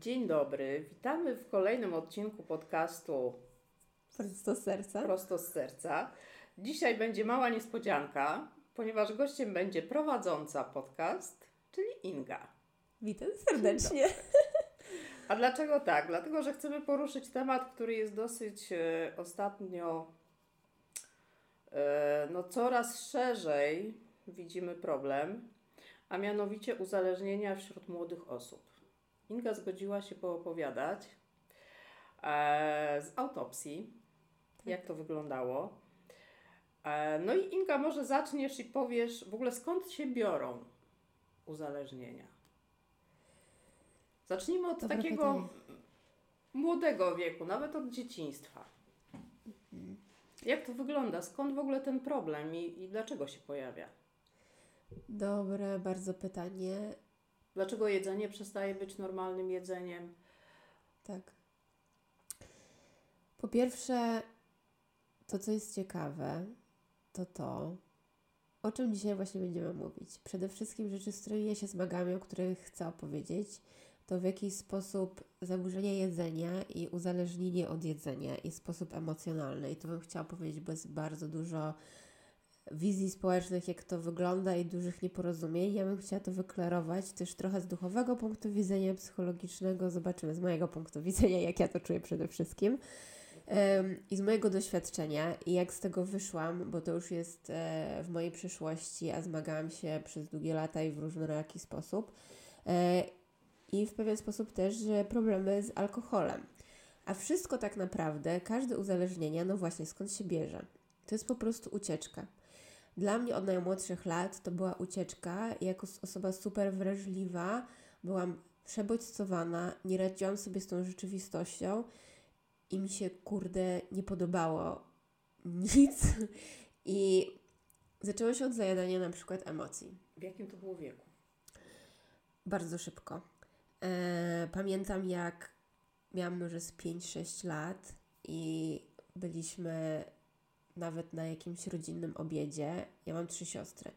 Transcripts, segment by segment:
Dzień dobry, witamy w kolejnym odcinku podcastu Prosto z serca. Prosto z serca. Dzisiaj będzie mała niespodzianka, ponieważ gościem będzie prowadząca podcast, czyli Inga. Witam serdecznie. A dlaczego tak? Dlatego, że chcemy poruszyć temat, który jest dosyć e, ostatnio e, no coraz szerzej widzimy problem, a mianowicie uzależnienia wśród młodych osób. Inga zgodziła się poopowiadać e, z autopsji, jak to wyglądało. E, no i Inga, może zaczniesz i powiesz w ogóle skąd się biorą uzależnienia? Zacznijmy od Dobre takiego pytanie. młodego wieku, nawet od dzieciństwa. Jak to wygląda? Skąd w ogóle ten problem i, i dlaczego się pojawia? Dobre bardzo pytanie. Dlaczego jedzenie przestaje być normalnym jedzeniem? Tak. Po pierwsze, to co jest ciekawe, to to, o czym dzisiaj właśnie będziemy mówić. Przede wszystkim rzeczy, z którymi ja się zmagam, o których chcę opowiedzieć, to w jaki sposób zaburzenie jedzenia i uzależnienie od jedzenia i sposób emocjonalny. I to bym chciała powiedzieć, bo jest bardzo dużo wizji społecznych, jak to wygląda i dużych nieporozumień. Ja bym chciała to wyklarować też trochę z duchowego punktu widzenia, psychologicznego. Zobaczymy z mojego punktu widzenia, jak ja to czuję przede wszystkim. I z mojego doświadczenia i jak z tego wyszłam, bo to już jest e, w mojej przyszłości, a zmagałam się przez długie lata i w różnoraki sposób. E, I w pewien sposób też, problemy z alkoholem. A wszystko tak naprawdę, każde uzależnienie, no właśnie skąd się bierze? To jest po prostu ucieczka. Dla mnie od najmłodszych lat to była ucieczka. Jako osoba super wrażliwa byłam przebodźcowana, nie radziłam sobie z tą rzeczywistością i mi się, kurde, nie podobało nic. I zaczęło się od zajadania na przykład emocji. W jakim to było wieku? Bardzo szybko. E, pamiętam, jak miałam może z 5-6 lat i byliśmy nawet na jakimś rodzinnym obiedzie. Ja mam trzy siostry.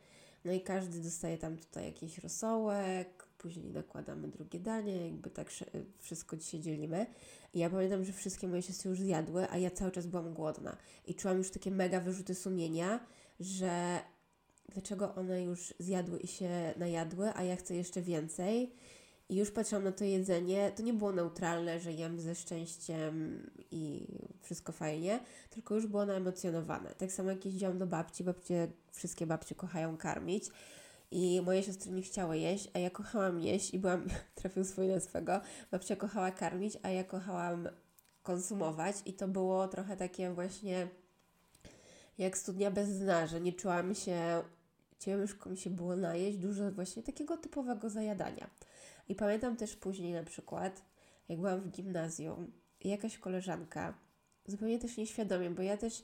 No i każdy dostaje tam tutaj jakiś rosołek, później nakładamy drugie danie, jakby tak sze- wszystko dzisiaj dzielimy. I ja pamiętam, że wszystkie moje siostry już zjadły, a ja cały czas byłam głodna. I czułam już takie mega wyrzuty sumienia, że dlaczego one już zjadły i się najadły, a ja chcę jeszcze więcej. I już patrzyłam na to jedzenie, to nie było neutralne, że jem ze szczęściem i wszystko fajnie, tylko już było naemocjonowane. Tak samo jak jeździłam do babci, babcie, wszystkie babcie kochają karmić. I moje siostry nie chciały jeść, a ja kochałam jeść i byłam, trafił swój na swego, babcia kochała karmić, a ja kochałam konsumować. I to było trochę takie właśnie jak studnia bez dna, że nie czułam się, ciężko mi się było najeść, dużo właśnie takiego typowego zajadania. I pamiętam też później na przykład, jak byłam w gimnazjum jakaś koleżanka, zupełnie też nieświadomie, bo ja też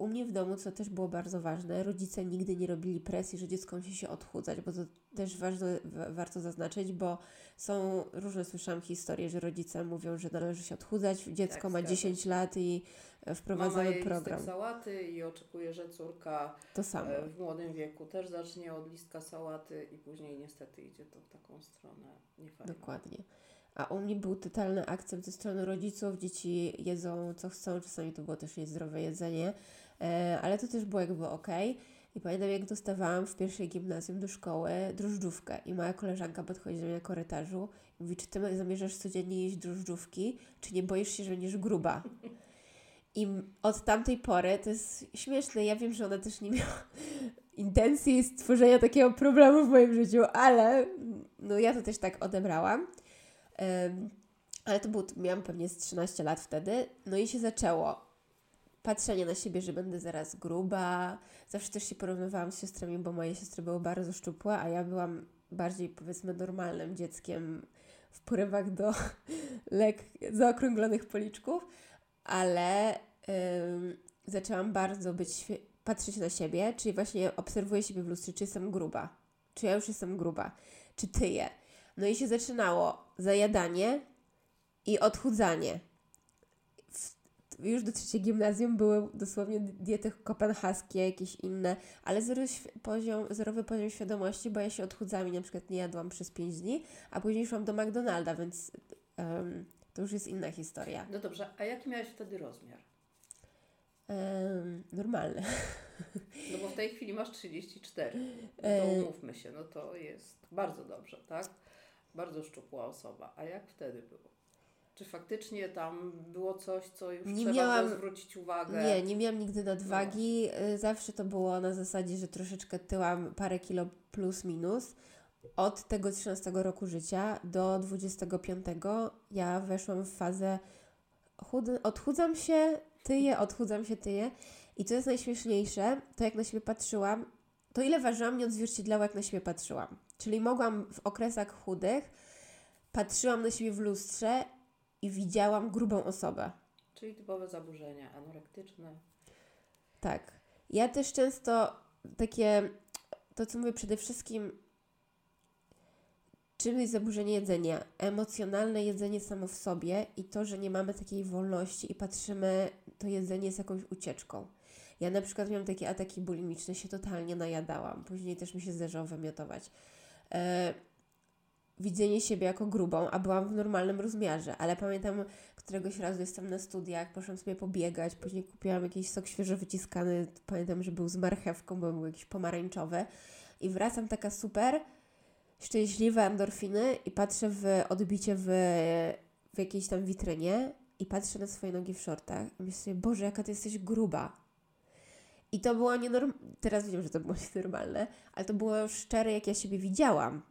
u mnie w domu, co też było bardzo ważne, rodzice nigdy nie robili presji, że dziecko musi się odchudzać, bo to też ważne, wa- warto zaznaczyć, bo są różne, słyszałam historie, że rodzice mówią, że należy się odchudzać, dziecko Tak, ma zgadza 10 lat i e, Mama wprowadzamy je program. sałaty i oczekuje, że córka To samo. e, w młodym wieku też zacznie od listka sałaty i później niestety idzie to w taką stronę niefajną. Dokładnie. A u mnie był totalny akcept ze strony rodziców. Dzieci jedzą co chcą, czasami to było też niezdrowe jedzenie, ale to też było jakby ok. I pamiętam, jak dostawałam w pierwszej gimnazjum do szkoły drożdżówkę i moja koleżanka podchodzi do mnie na korytarzu i mówi, czy ty zamierzasz codziennie jeść drożdżówki, czy nie boisz się, że będziesz gruba? I od tamtej pory, to jest śmieszne, ja wiem, że ona też nie miała intencji stworzenia takiego problemu w moim życiu, ale no ja to też tak odebrałam. Em, ale to był, miałam pewnie z 13 lat wtedy, no i się zaczęło patrzenie na siebie, że będę zaraz gruba. Zawsze też się porównywałam z siostrami, bo moje siostry były bardzo szczupłe, a ja byłam bardziej powiedzmy normalnym dzieckiem w porywach do lek zaokrąglonych policzków, ale ym, zaczęłam bardzo być patrzeć na siebie, czyli właśnie obserwuję siebie w lustrze, czy jestem gruba, czy ja już jestem gruba, czy tyję. No i się zaczynało zajadanie i odchudzanie. Już do trzeciej gimnazjum były dosłownie diety kopenhaskie, jakieś inne, ale zerowy poziom, zerowy poziom świadomości, bo ja się odchudzałam i na przykład nie jadłam przez 5 dni, a później szłam do McDonalda, więc um, to już jest inna historia. No dobrze, a jaki miałeś wtedy rozmiar? Um, normalny. No bo w tej chwili masz 34. No to E, umówmy się, no to jest bardzo dobrze, tak? Bardzo szczupła osoba. A jak wtedy było? Czy faktycznie tam było coś, co już Nie trzeba miałam- było zwrócić uwagę? Nie, nie miałam nigdy nadwagi. Y, Zawsze to było na zasadzie, że troszeczkę tyłam parę kilo plus minus. Od tego 13 roku życia do 25 ja weszłam w fazę chud- odchudzam się, tyję, odchudzam się, tyję. I co jest najśmieszniejsze, to jak na siebie patrzyłam, to ile ważyłam nie odzwierciedlało, jak na siebie patrzyłam. Czyli mogłam w okresach chudych, patrzyłam na siebie w lustrze i widziałam grubą osobę. Czyli typowe zaburzenia anorektyczne. Tak. Ja też często takie, to co mówię przede wszystkim, czym jest zaburzenie jedzenia? Emocjonalne jedzenie samo w sobie i to, że nie mamy takiej wolności i patrzymy, to jedzenie jest jakąś ucieczką. Ja na przykład miałam takie ataki bulimiczne, się totalnie najadałam. Później też mi się zdarzało wymiotować. E, widzenie siebie jako grubą, a byłam w normalnym rozmiarze, ale pamiętam któregoś razu jestem na studiach, poszłam sobie pobiegać, później kupiłam jakiś sok świeżo wyciskany, pamiętam, że był z marchewką, bo był jakiś pomarańczowy i wracam taka super, szczęśliwa, endorfiny i patrzę w odbicie w, w jakiejś tam witrynie i patrzę na swoje nogi w shortach i myślę sobie, Boże, jaka ty jesteś gruba. I to było nienormalne, teraz wiem, że to było nienormalne, ale to było szczere, jak ja siebie widziałam.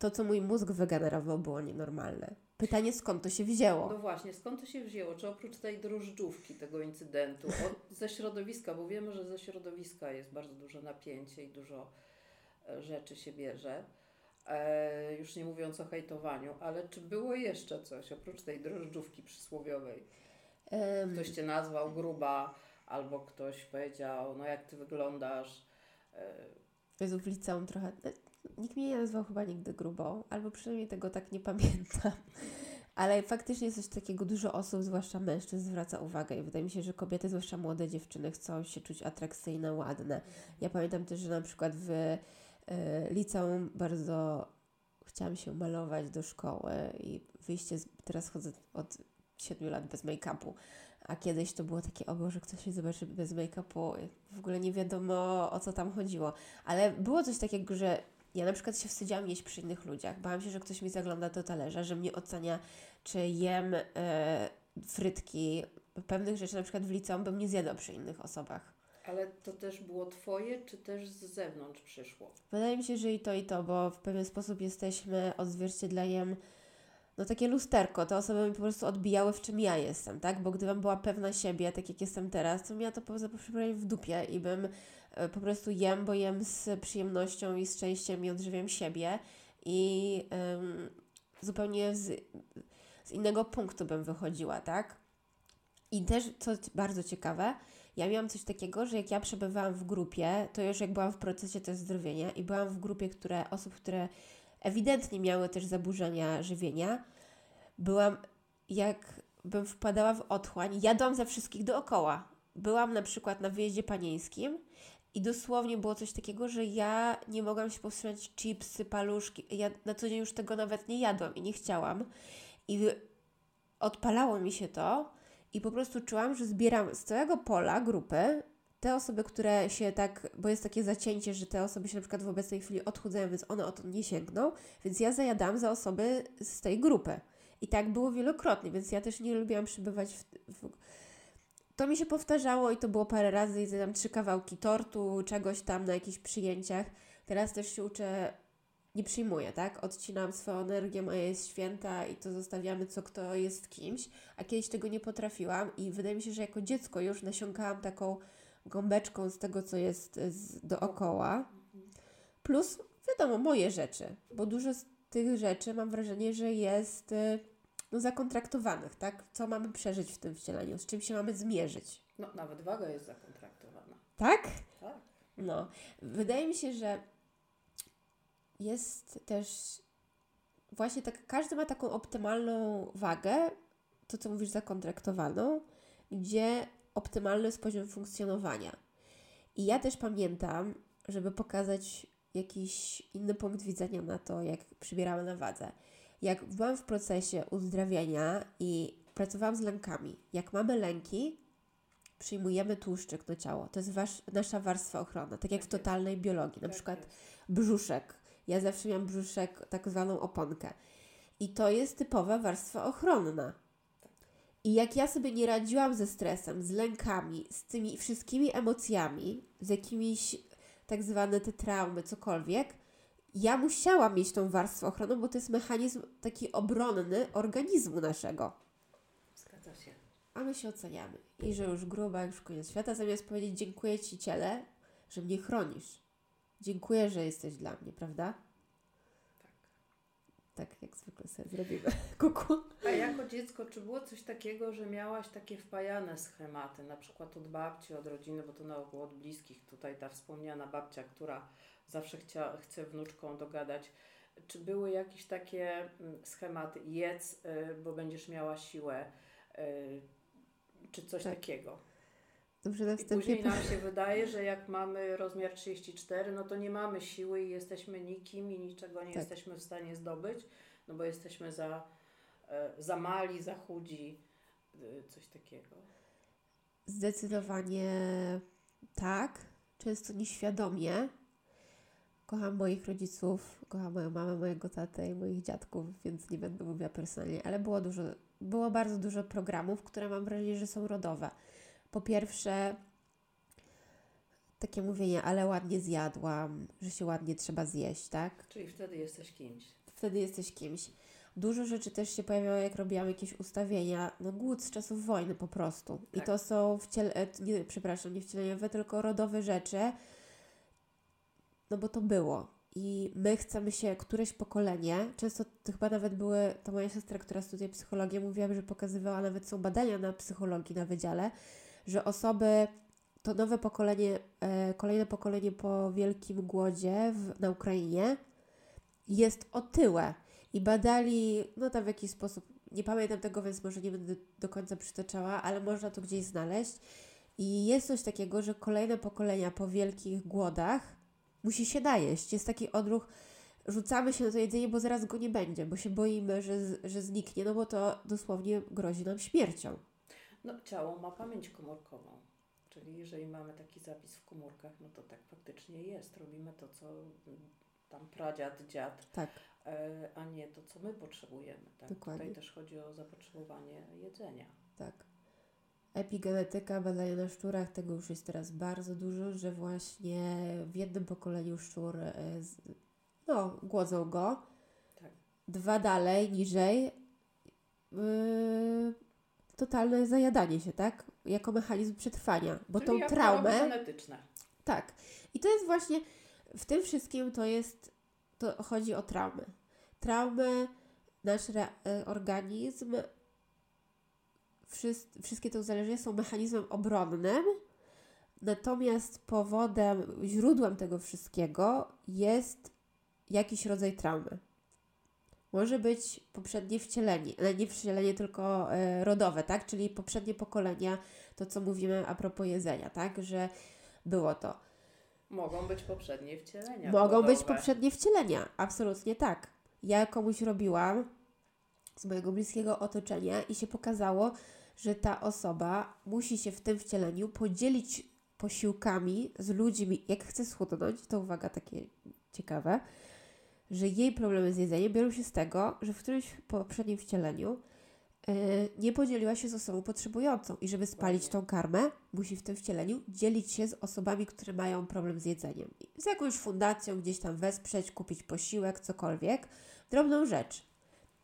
To, co mój mózg wygenerował, było nienormalne. Pytanie, skąd to się wzięło? No właśnie, skąd to się wzięło? Czy oprócz tej drożdżówki, tego incydentu, od, ze środowiska, bo wiemy, że ze środowiska jest bardzo dużo napięcie i dużo e, rzeczy się bierze, e, już nie mówiąc o hejtowaniu, ale czy było jeszcze coś oprócz tej drożdżówki przysłowiowej? Em, Ktoś Cię nazwał gruba, albo ktoś powiedział, no jak Ty wyglądasz. E, Jezu, w liceum trochę... Nikt mnie nie nazwał chyba nigdy grubą, albo przynajmniej tego tak nie pamiętam. Ale faktycznie coś takiego, dużo osób, zwłaszcza mężczyzn, zwraca uwagę i wydaje mi się, że kobiety, zwłaszcza młode dziewczyny, chcą się czuć atrakcyjne, ładne. Ja pamiętam też, że na przykład w e, liceum bardzo chciałam się malować do szkoły i wyjście, z, teraz chodzę od 7 lat bez make-upu, a kiedyś to było takie, o Boże, ktoś się zobaczy bez make-upu, w ogóle nie wiadomo o co tam chodziło. Ale było coś takiego, że ja na przykład się wstydziłam jeść przy innych ludziach. Bałam się, że ktoś mi zagląda do talerza, że mnie ocenia, czy jem e, frytki. Pewnych rzeczy na przykład w liceum bym nie zjadła przy innych osobach. ale to też było Twoje, czy też z zewnątrz przyszło? Wydaje mi się, że i to, i to, bo w pewien sposób jesteśmy odzwierciedleniem, no takie lusterko. Te osoby mi po prostu odbijały, w czym ja jestem, tak? Bo gdybym była pewna siebie, tak jak jestem teraz, to ja to po przepraszam w dupie i bym po prostu jem, bo jem z przyjemnością i z szczęściem i odżywiam siebie i zupełnie z, z innego punktu bym wychodziła, tak? I też, co bardzo ciekawe, ja miałam coś takiego, że jak ja przebywałam w grupie, to już jak byłam w procesie też zdrowienia i byłam w grupie które, osób, które ewidentnie miały też zaburzenia żywienia, byłam, jak bym wpadała w otchłań, jadłam za wszystkich dookoła. Byłam na przykład na wyjeździe panieńskim i dosłownie było coś takiego, że ja nie mogłam się powstrzymać chipsy, paluszki. Ja na co dzień już tego nawet nie jadłam i nie chciałam. I odpalało mi się to i po prostu czułam, że zbieram z całego pola grupy te osoby, które się tak, bo jest takie zacięcie, że te osoby się na przykład w obecnej chwili odchudzają, więc one o to nie sięgną, więc ja zajadam za osoby z tej grupy. I tak było wielokrotnie, więc ja też nie lubiłam przybywać w, w... To mi się powtarzało i to było parę razy zjadam trzy kawałki tortu, czegoś tam na jakichś przyjęciach. Teraz też się uczę, nie przyjmuję, tak? Odcinam swoją energię, moja jest święta i to zostawiamy, co kto jest kimś. A kiedyś tego nie potrafiłam i wydaje mi się, że jako dziecko już nasiąkałam taką gąbeczką z tego, co jest z, dookoła. Plus, wiadomo, moje rzeczy, bo dużo z tych rzeczy mam wrażenie, że jest y, no, zakontraktowanych, tak? Co mamy przeżyć w tym wcieleniu, z czym się mamy zmierzyć. No, nawet waga jest zakontraktowana. Tak? Tak. No. Wydaje mi się, że jest też właśnie tak, każdy ma taką optymalną wagę, to co mówisz, zakontraktowaną, gdzie optymalny jest poziom funkcjonowania. I ja też pamiętam, żeby pokazać jakiś inny punkt widzenia na to, jak przybieramy na wadze. Jak byłam w procesie uzdrawiania i pracowałam z lękami. Jak mamy lęki, przyjmujemy tłuszczyk do ciała. To jest wasz, nasza warstwa ochronna, tak jak Tak w jest. totalnej biologii. Na Tak przykład brzuszek. Ja zawsze miałam brzuszek, tak zwaną oponkę. I to jest typowa warstwa ochronna. I jak ja sobie nie radziłam ze stresem, z lękami, z tymi wszystkimi emocjami, z jakimiś tak zwane te traumy, cokolwiek, ja musiałam mieć tą warstwę ochronną, bo to jest mechanizm taki obronny organizmu naszego. Zgadza się. A my się oceniamy. I że już gruba, już koniec świata, zamiast powiedzieć dziękuję Ci ciele, że mnie chronisz. Dziękuję, że jesteś dla mnie, prawda? Tak. Tak jak zwykle sobie zrobimy. Kuku. A jako dziecko, czy było coś takiego, że miałaś takie wpajane schematy, na przykład od babci, od rodziny, bo to na ogół od bliskich, tutaj ta wspomniana babcia, która zawsze chcia, chce wnuczką dogadać. Czy były jakieś takie mm, schematy, jedz, y, bo będziesz miała siłę, y, czy coś Tak. takiego? Dobrze, I później nam się wydaje, że jak mamy rozmiar 34, no to nie mamy siły i jesteśmy nikim i niczego nie Tak. jesteśmy w stanie zdobyć, no bo jesteśmy za, e, za mali, za chudzi, y, coś takiego. Zdecydowanie tak. Często nieświadomie. Kocham moich rodziców, kocham moją mamę, mojego tatę i moich dziadków, więc nie będę mówiła personalnie, ale było dużo, było bardzo dużo programów, które mam wrażenie, że są rodowe. Po pierwsze, takie mówienie, ale ładnie zjadłam, że się ładnie trzeba zjeść, tak? Czyli wtedy jesteś kimś. wtedy jesteś kimś. Dużo rzeczy też się pojawiało, jak robiłam jakieś ustawienia. No głód z czasów wojny po prostu. I Tak. to są wciel... e, nie, przepraszam, nie wcieleniowe, tylko rodowe rzeczy. No bo to było. I my chcemy się, któreś pokolenie, często to chyba nawet były, to moja siostra, która studiuje psychologię, mówiła, że pokazywała, nawet są badania na psychologii na wydziale, że osoby, to nowe pokolenie, e, kolejne pokolenie po wielkim głodzie w, na Ukrainie jest otyłe. I badali, no tam w jakiś sposób, nie pamiętam tego, więc może nie będę do końca przytaczała, ale można to gdzieś znaleźć. I jest coś takiego, że kolejne pokolenia po wielkich głodach musi się najeść. Jest taki odruch, rzucamy się na to jedzenie, bo zaraz go nie będzie, bo się boimy, że, że zniknie, no bo to dosłownie grozi nam śmiercią. No, ciało ma pamięć komórkową. Czyli jeżeli mamy taki zapis w komórkach, no to tak faktycznie jest. Robimy to, co mm, tam pradziad, dziad, Tak, e, a nie to, co my potrzebujemy. Tak? Dokładnie. Tutaj też chodzi o zapotrzebowanie jedzenia. tak. Epigenetyka, badania na szczurach, tego już jest teraz bardzo dużo, że właśnie w jednym pokoleniu szczur, e, no, głodzą go, Tak. dwa dalej, niżej, yy, totalne zajadanie się, tak? Jako mechanizm przetrwania, bo Czyli tą traumę, genetyczne. tak. I to jest właśnie, w tym wszystkim to jest, to chodzi o traumy. Traumy, nasz e, organizm, wszystkie te uzależnienia są mechanizmem obronnym, natomiast powodem, źródłem tego wszystkiego jest jakiś rodzaj traumy. Może być poprzednie wcielenie, ale nie wcielenie, tylko e, rodowe, tak? Czyli poprzednie pokolenia, to co mówimy a propos jedzenia, tak? Że było to. Mogą być poprzednie wcielenia. Mogą być płodowe. poprzednie wcielenia, absolutnie tak. Ja komuś robiłam z mojego bliskiego otoczenia i się pokazało, że ta osoba musi się w tym wcieleniu podzielić posiłkami z ludźmi, jak chce schudnąć, to uwaga, takie ciekawe, że jej problemy z jedzeniem biorą się z tego, że w którymś poprzednim wcieleniu yy, nie podzieliła się z osobą potrzebującą i żeby spalić tą karmę, musi w tym wcieleniu dzielić się z osobami, które mają problem z jedzeniem. Z jakąś fundacją gdzieś tam wesprzeć, kupić posiłek, cokolwiek. Drobną rzecz.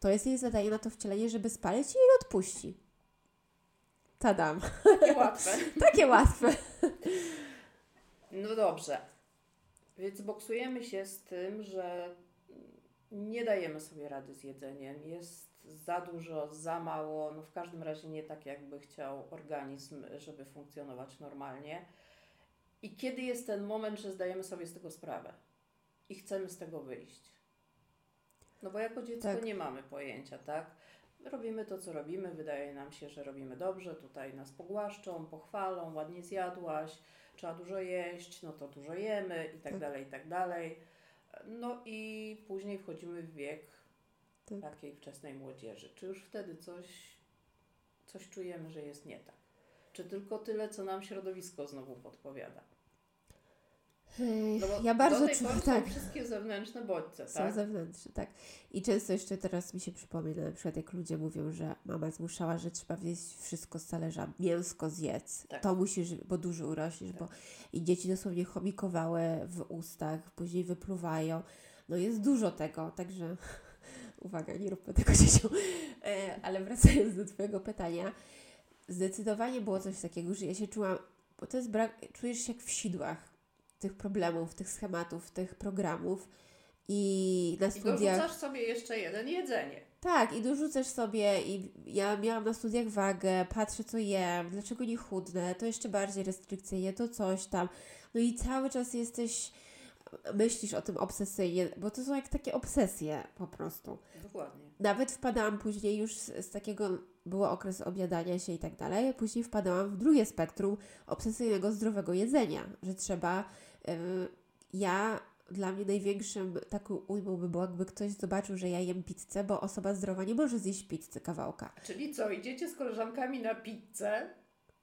To jest jej zadanie na to wcielenie, żeby spalić i jej odpuści. Tadam. Takie łatwe. Takie łatwe. No dobrze. Więc boksujemy się z tym, że nie dajemy sobie rady z jedzeniem. Jest za dużo, za mało, no w każdym razie nie tak, jakby chciał organizm, żeby funkcjonować normalnie. I kiedy jest ten moment, że zdajemy sobie z tego sprawę i chcemy z tego wyjść? No bo jako dziecko Tak. nie mamy pojęcia, tak? Robimy to, co robimy, wydaje nam się, że robimy dobrze, tutaj nas pogłaszczą, pochwalą, ładnie zjadłaś, trzeba dużo jeść, no to dużo jemy i tak Tak. dalej, i tak dalej. No i później wchodzimy w wiek Tak. takiej wczesnej młodzieży. Czy już wtedy coś, coś czujemy, że jest nie tak? Czy tylko tyle, co nam środowisko znowu podpowiada? No Ja bardzo czuję, tak. są wszystkie zewnętrzne bodźce, Są tak? zewnętrzne, tak. I często jeszcze teraz mi się przypomina, na przykład jak ludzie mówią, że mama zmuszała, że trzeba zjeść wszystko z talerza, mięsko zjedz, Tak. to musisz, bo dużo urośniesz, Tak. bo i dzieci dosłownie chomikowały w ustach, później wypluwają. No jest dużo tego, także uwaga, nie róbmy tego dzieciom. E, Ale wracając do Twojego pytania, zdecydowanie było coś takiego, że ja się czułam, bo to jest brak, czujesz się jak w sidłach tych problemów, tych schematów, tych programów i na I studiach... dorzucasz sobie jeszcze jeden jedzenie. Tak, i dorzucasz sobie i ja miałam na studiach wagę, patrzę co jem, dlaczego nie chudnę, to jeszcze bardziej restrykcyjnie, to coś tam. No i cały czas jesteś, myślisz o tym obsesyjnie, bo to są jak takie obsesje po prostu. Dokładnie. Nawet wpadałam później już z, z takiego, było okres objadania się i tak dalej, później wpadałam w drugie spektrum obsesyjnego zdrowego jedzenia, że trzeba, y, ja, dla mnie największym taką ujmą by było, jakby ktoś zobaczył, że ja jem pizzę, bo osoba zdrowa nie może zjeść pizzy kawałka. Czyli co, idziecie z koleżankami na pizzę?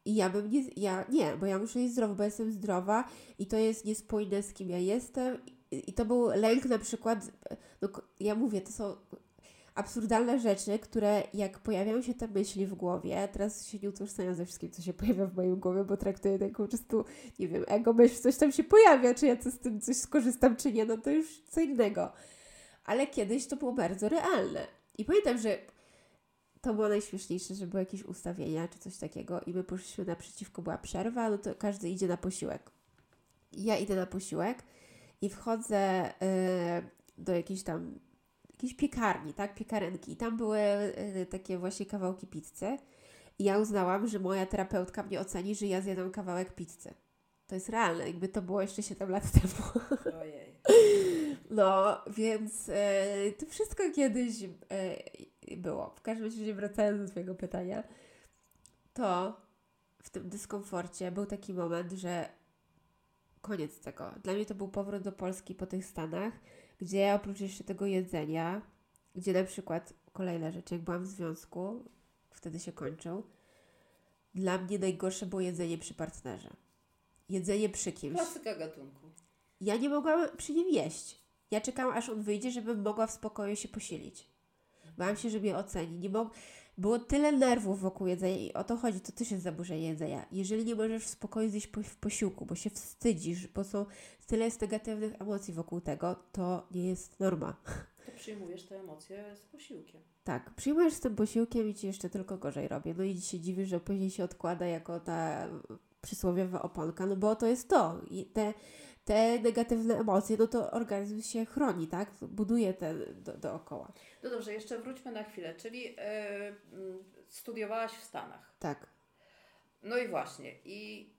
I ja bym nie, ja nie, bo ja muszę jeść zdrowo, bo jestem zdrowa i to jest niespójne z kim ja jestem. I, i to był lęk na przykład, no ja mówię, to są absurdalne rzeczy, które jak pojawiają się te myśli w głowie, teraz się nie utożsamiam ze wszystkim, co się pojawia w mojej głowie, bo traktuję to po prostu, nie wiem, ego myśl, coś tam się pojawia, czy ja co z tym coś skorzystam, czy nie, no to już co innego. Ale kiedyś to było bardzo realne. I pamiętam, że to było najśmieszniejsze, że były jakieś ustawienia czy coś takiego i my poszliśmy naprzeciwko, była przerwa, no to każdy idzie na posiłek. I Ja idę na posiłek i wchodzę y, do jakiejś tam jakiejś piekarni, tak, piekarenki i tam były y, takie właśnie kawałki pizzy i ja uznałam, że moja terapeutka mnie oceni, że ja zjadam kawałek pizzy. To jest realne, jakby to było jeszcze 7 lat temu. Ojej. No, więc e, to wszystko kiedyś e, było. W każdym razie, wracając do Twojego pytania, to w tym dyskomforcie był taki moment, że koniec tego. Dla mnie to był powrót do Polski po tych Stanach, gdzie oprócz jeszcze tego jedzenia, gdzie na przykład kolejna rzecz, jak byłam w związku, wtedy się kończył, dla mnie najgorsze było jedzenie przy partnerze. Jedzenie przy kimś. Klasyka gatunku. Ja nie mogłam przy nim jeść. Ja czekałam, aż on wyjdzie, żebym mogła w spokoju się posilić. Bałam się, że mnie oceni. Nie mog... Było tyle nerwów wokół jedzenia i o to chodzi, to też jest zaburzenie jedzenia. Jeżeli nie możesz w spokoju zjeść po, w posiłku, bo się wstydzisz, bo są tyle jest negatywnych emocji wokół tego, to nie jest norma. To przyjmujesz te emocje z posiłkiem. Tak, przyjmujesz z tym posiłkiem i ci jeszcze tylko gorzej robię. No i się dziwisz, że później się odkłada jako ta przysłowiowa oponka, no bo to jest to. I te, te negatywne emocje, no to organizm się chroni, tak? Buduje te do, dookoła. No dobrze, jeszcze wróćmy na chwilę. Czyli e, studiowałaś w Stanach. Tak. No i właśnie. I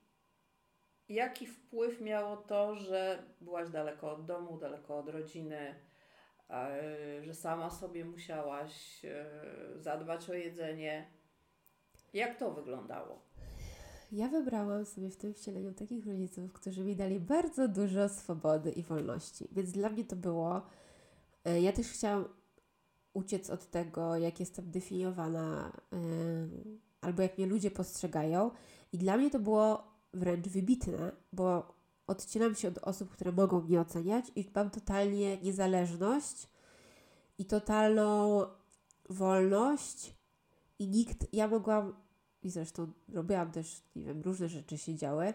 jaki wpływ miało to, że byłaś daleko od domu, daleko od rodziny, że sama sobie musiałaś e, zadbać o jedzenie? Jak to wyglądało? Ja wybrałam sobie w tym wcieleniu takich rodziców, którzy mi dali bardzo dużo swobody i wolności. Więc dla mnie to było. e, Ja też chciałam uciec od tego, jak jestem definiowana, e, albo jak mnie ludzie postrzegają. I dla mnie to było wręcz wybitne, bo odcinam się od osób, które mogą mnie oceniać i mam totalnie niezależność i totalną wolność. I nikt, ja mogłam i zresztą robiłam też, nie wiem, różne rzeczy się działy,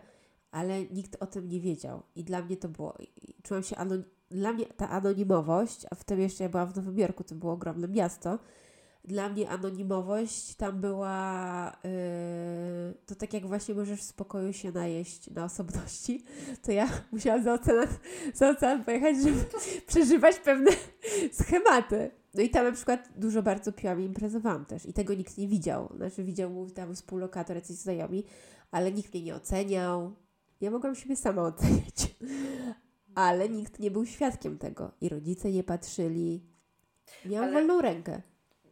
ale nikt o tym nie wiedział. I dla mnie to było, czułam się, anon, dla mnie ta anonimowość, a wtedy jeszcze ja byłam w Nowym Jorku, to było ogromne miasto, dla mnie anonimowość tam była, yy, to tak jak właśnie możesz w spokoju się najeść na osobności, to ja musiałam za ocean, za ocean pojechać, żeby przeżywać pewne schematy. No i tam na przykład dużo bardzo piłam i imprezowałam też i tego nikt nie widział. Znaczy widział mój tam współlokator, jacyś znajomi, ale nikt mnie nie oceniał. Ja mogłam siebie sama oceniać. Ale nikt nie był świadkiem tego i rodzice nie patrzyli. Miałam Ale- wolną rękę.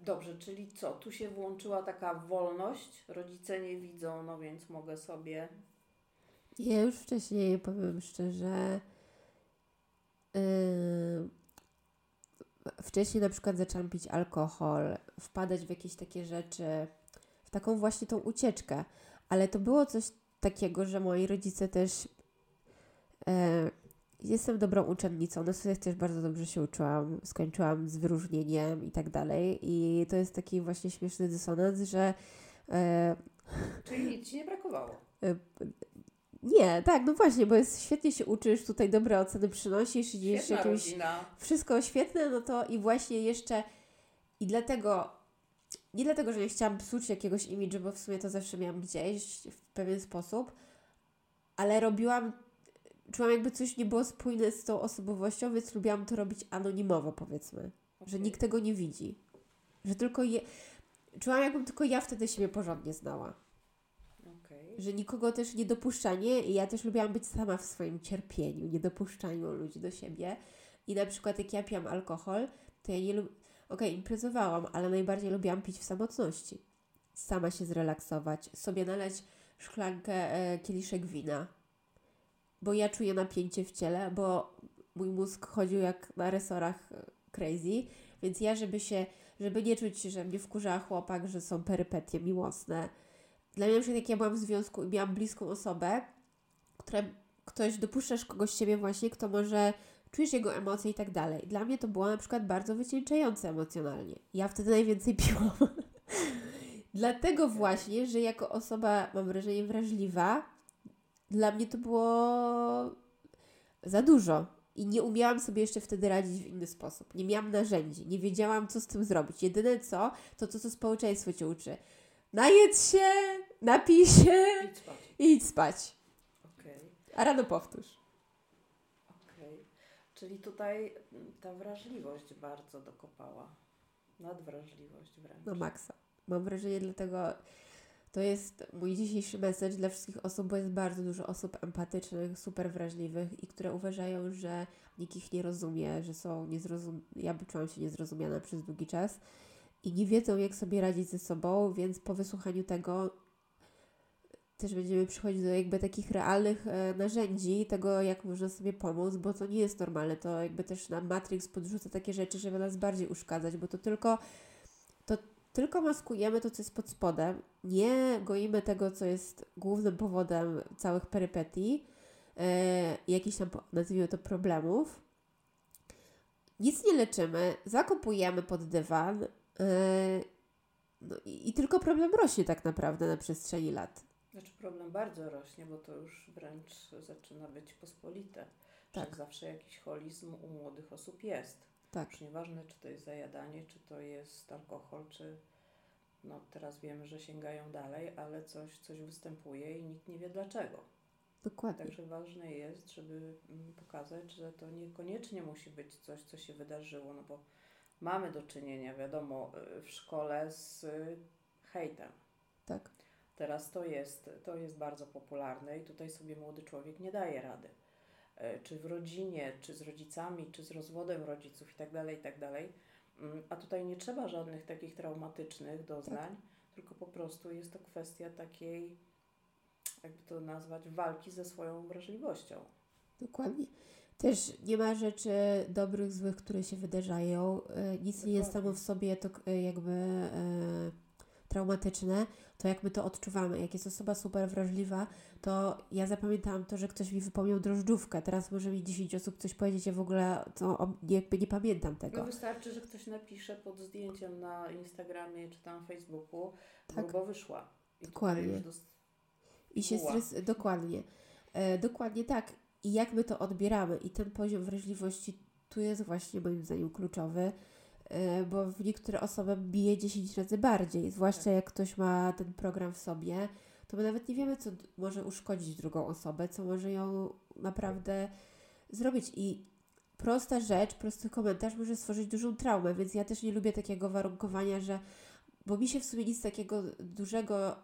Dobrze, czyli co? Tu się włączyła taka wolność, rodzice nie widzą, no więc mogę sobie. Ja już wcześniej, powiem szczerze, yy, wcześniej na przykład zaczęłam pić alkohol, wpadać w jakieś takie rzeczy, w taką właśnie tą ucieczkę, ale to było coś takiego, że moi rodzice też. Yy, jestem dobrą uczennicą, na studiach też bardzo dobrze się uczyłam, skończyłam z wyróżnieniem i tak dalej. I to jest taki właśnie śmieszny dysonans, że yy, Czyli nic ci nie brakowało. Nie, tak, no właśnie, bo jest świetnie się uczysz, tutaj dobre oceny przynosisz i jeszcze Świetna jakimś rodzina. wszystko świetne, no to i właśnie jeszcze i dlatego nie dlatego, że nie chciałam psuć jakiegoś imidżu, bo w sumie to zawsze miałam gdzieś w pewien sposób, ale robiłam czułam jakby coś nie było spójne z tą osobowością, więc lubiłam to robić anonimowo, powiedzmy, że Okej. nikt tego nie widzi. Że tylko je czułam jakbym tylko ja wtedy siebie porządnie znała Okej. że nikogo też nie dopuszczanie i ja też lubiłam być sama w swoim cierpieniu, nie dopuszczaniu ludzi do siebie. I na przykład jak ja piłam alkohol, to ja nie lubię, okej, imprezowałam, ale najbardziej lubiłam pić w samotności. Sama się zrelaksować, sobie naleć szklankę, e, kieliszek wina, bo ja czuję napięcie w ciele, bo mój mózg chodził jak na resorach e, crazy, więc ja, żeby się, żeby nie czuć, że mnie wkurza chłopak, że są perypetie miłosne, dla mnie na przykład jak ja byłam w związku i miałam bliską osobę, która ktoś, dopuszczasz kogoś siebie właśnie, kto może czujesz jego emocje i tak dalej. Dla mnie to było na przykład bardzo wycieńczające emocjonalnie. Ja wtedy najwięcej piłam. Dlatego właśnie, że jako osoba, mam wrażenie, wrażliwa, dla mnie to było za dużo. I nie umiałam sobie jeszcze wtedy radzić w inny sposób. Nie miałam narzędzi, nie wiedziałam, co z tym zrobić. Jedyne co, to to, co społeczeństwo cię uczy. Najedz się, napij się Idź spać. i idź spać. Okej. A rano powtórz. Okej. Czyli tutaj mm, ta wrażliwość bardzo dokopała. Nadwrażliwość wręcz. Na maksa. Mam wrażenie, dlatego to jest mój dzisiejszy message dla wszystkich osób, bo jest bardzo dużo osób empatycznych, super wrażliwych i które uważają, że nikt ich nie rozumie, że są niezrozum... Ja czułam się niezrozumiana przez długi czas i nie wiedzą, jak sobie radzić ze sobą, więc po wysłuchaniu tego też będziemy przychodzić do jakby takich realnych e, narzędzi tego, jak można sobie pomóc, bo to nie jest normalne. To jakby też nam Matrix podrzuca takie rzeczy, żeby nas bardziej uszkadzać, bo to tylko tylko maskujemy to, co jest pod spodem, nie goimy tego, co jest głównym powodem całych perypetii, e, jakichś tam, nazwijmy to, problemów. Nic nie leczymy, zakopujemy pod dywan e, no i, i tylko problem rośnie tak naprawdę na przestrzeni lat. Znaczy problem bardzo rośnie, bo to już wręcz zaczyna być pospolite. Tak. Że zawsze jakiś holizm u młodych osób jest. Tak, Już nieważne, czy to jest zajadanie, czy to jest alkohol, czy no teraz wiemy, że sięgają dalej, ale coś, coś występuje i nikt nie wie dlaczego. dokładnie. Także ważne jest, żeby mm, pokazać, że to niekoniecznie musi być coś, co się wydarzyło, no bo mamy do czynienia, wiadomo, y, w szkole z y, hejtem. Tak, Teraz to jest, to jest bardzo popularne i tutaj sobie młody człowiek nie daje rady. E, Czy w rodzinie, czy z rodzicami, czy z rozwodem rodziców itd., itd. Mm, A tutaj nie trzeba żadnych takich traumatycznych doznań, tylko po prostu jest to kwestia takiej, jakby to nazwać, walki ze swoją wrażliwością. dokładnie. Też nie ma rzeczy dobrych, złych, które się wydarzają. E, Nic nie jest samo w sobie to e, jakby traumatyczne, to jak my to odczuwamy. Jak jest osoba super wrażliwa, to ja zapamiętałam to, że ktoś mi wypomniał drożdżówkę. Teraz może mi 10 osób coś powiedzieć, ja w ogóle to o- jakby nie pamiętam tego. No wystarczy, że ktoś napisze pod zdjęciem na Instagramie czy tam Facebooku, Tak. bo wyszła. I Dokładnie. dos- I się stres... Dokładnie. E, dokładnie tak. I jak my to odbieramy. I ten poziom wrażliwości tu jest właśnie moim zdaniem kluczowy. E, bo w niektóre osoby bije 10 razy bardziej, zwłaszcza jak ktoś ma ten program w sobie, to my nawet nie wiemy, co może uszkodzić drugą osobę, co może ją naprawdę zrobić. I prosta rzecz, prosty komentarz może stworzyć dużą traumę, więc ja też nie lubię takiego warunkowania, że bo mi się w sumie nic takiego dużego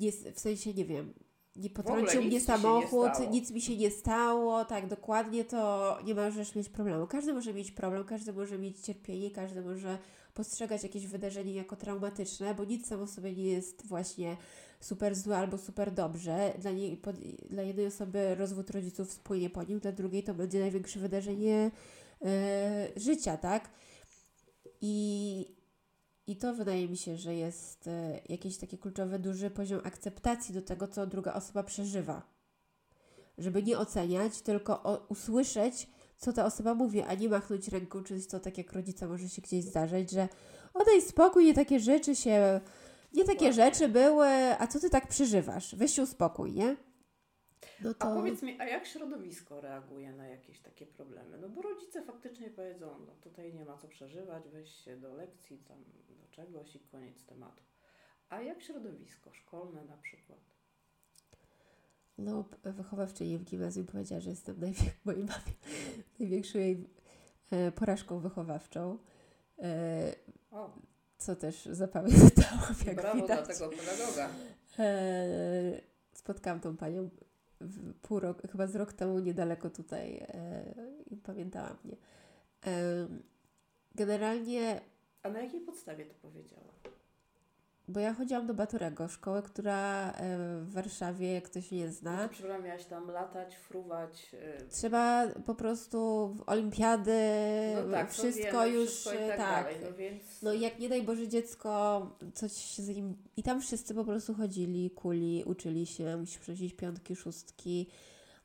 nie, w sensie nie wiem, nie potrącił mnie samochód, nic mi się nie stało, tak dokładnie to nie możesz mieć problemu. Każdy może mieć problem, każdy może mieć cierpienie, każdy może postrzegać jakieś wydarzenie jako traumatyczne, bo nic samo w sobie nie jest właśnie super złe albo super dobrze. Dla, niej, pod, dla jednej osoby rozwód rodziców spłynie po nim, dla drugiej to będzie największe wydarzenie e, życia, tak? I, I to wydaje mi się, że jest e, jakiś taki kluczowy, duży poziom akceptacji do tego, co druga osoba przeżywa. Żeby nie oceniać, tylko o, usłyszeć, co ta osoba mówi, a nie machnąć ręką, czy co tak jak rodzica może się gdzieś zdarzyć, że odej spokój, nie takie rzeczy się, nie takie rzeczy były, a co ty tak przeżywasz? Weź się uspokój, nie? No A to powiedz mi, a jak środowisko reaguje na jakieś takie problemy? No bo rodzice faktycznie powiedzą, no tutaj nie ma co przeżywać, weź się do lekcji, tam do czegoś i koniec tematu. A jak środowisko szkolne na przykład? No, wychowawczyni w gimnazjum powiedziała, że jestem najwię- mojej mamie największą jej e, porażką wychowawczą, e, O, co też zapamiętałam, jak brawo widać. dla tego pedagoga. E, spotkałam tą panią pół roku, chyba z rok temu niedaleko tutaj e, pamiętała mnie. E, generalnie, A na jakiej podstawie to powiedziała? Bo ja chodziłam do Baturego, szkoły, która e, w Warszawie, jak ktoś nie No zna, to, przepraszam, miałaś tam latać, fruwać. y, Trzeba po prostu w olimpiady, No tak, wszystko wiemy, już, wszystko i tak, tak. dalej. No więc No i jak nie daj Boże dziecko, coś się z nim... I tam wszyscy po prostu chodzili, kuli, uczyli się, musisz przynosić piątki, szóstki.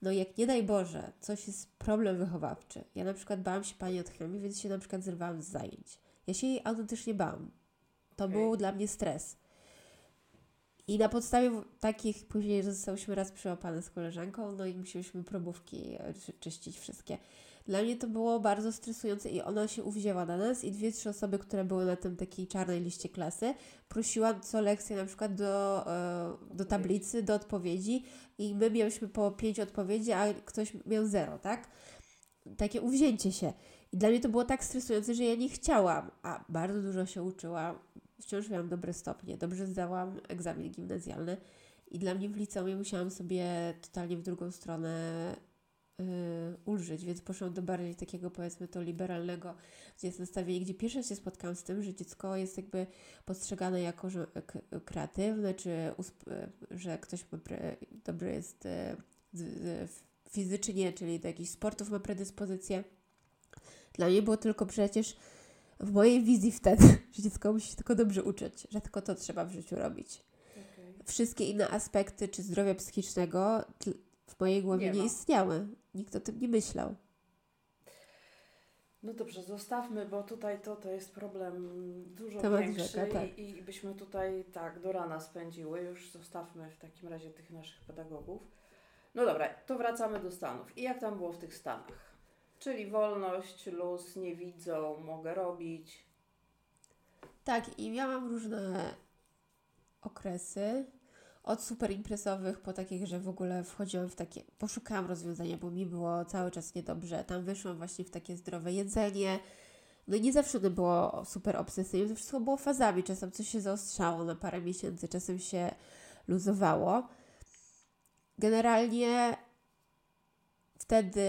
No jak nie daj Boże, coś jest problem wychowawczy. Ja na przykład bałam się pani od chemii, więc się na przykład zerwałam z zajęć. Ja się jej autentycznie bałam. To Okej. był dla mnie stres. I na podstawie takich później zostałyśmy raz przyłapane z koleżanką, no i musieliśmy probówki e, czy- czyścić wszystkie. Dla mnie to było bardzo stresujące i ona się uwzięła na nas i dwie, trzy osoby, które były na tym takiej czarnej liście klasy, prosiła co lekcję na przykład do, e, do tablicy, do odpowiedzi i my mieliśmy po pięć odpowiedzi, a ktoś miał zero, tak? Takie uwzięcie się. I dla mnie to było tak stresujące, że ja nie chciałam, a bardzo dużo się uczyłam. Wciąż miałam dobre stopnie, dobrze zdałam egzamin gimnazjalny i dla mnie w liceum musiałam sobie totalnie w drugą stronę yy, ulżyć, więc poszłam do bardziej takiego powiedzmy to liberalnego, gdzie jest nastawienie, gdzie pierwsze się spotkałam z tym, że dziecko jest jakby postrzegane jako że, kreatywne, czy że ktoś dobry jest z, fizycznie, czyli do jakichś sportów ma predyspozycję. Dla mnie było tylko przecież w mojej wizji wtedy, że dziecko musi się tylko dobrze uczyć, że tylko to trzeba w życiu robić. okej. Wszystkie inne aspekty czy zdrowia psychicznego w mojej głowie Nie nie, istniały. Nikt o tym nie myślał. No dobrze, zostawmy, bo tutaj to, to jest problem dużo Temat większy rzeka, tak. i, i byśmy tutaj tak do rana spędziły. Już zostawmy w takim razie tych naszych pedagogów. No dobra, to wracamy do Stanów. I jak tam było w tych Stanach? Czyli wolność, luz, nie widzą, mogę robić. Tak, i miałam różne okresy. Od super imprezowych po takich, że w ogóle wchodziłam w takie. Poszukałam rozwiązania, bo mi było cały czas niedobrze. Tam wyszłam właśnie w takie zdrowe jedzenie. No i nie zawsze to było super obsesyjne, to wszystko było fazami. Czasem coś się zaostrzało na parę miesięcy, czasem się luzowało. Generalnie wtedy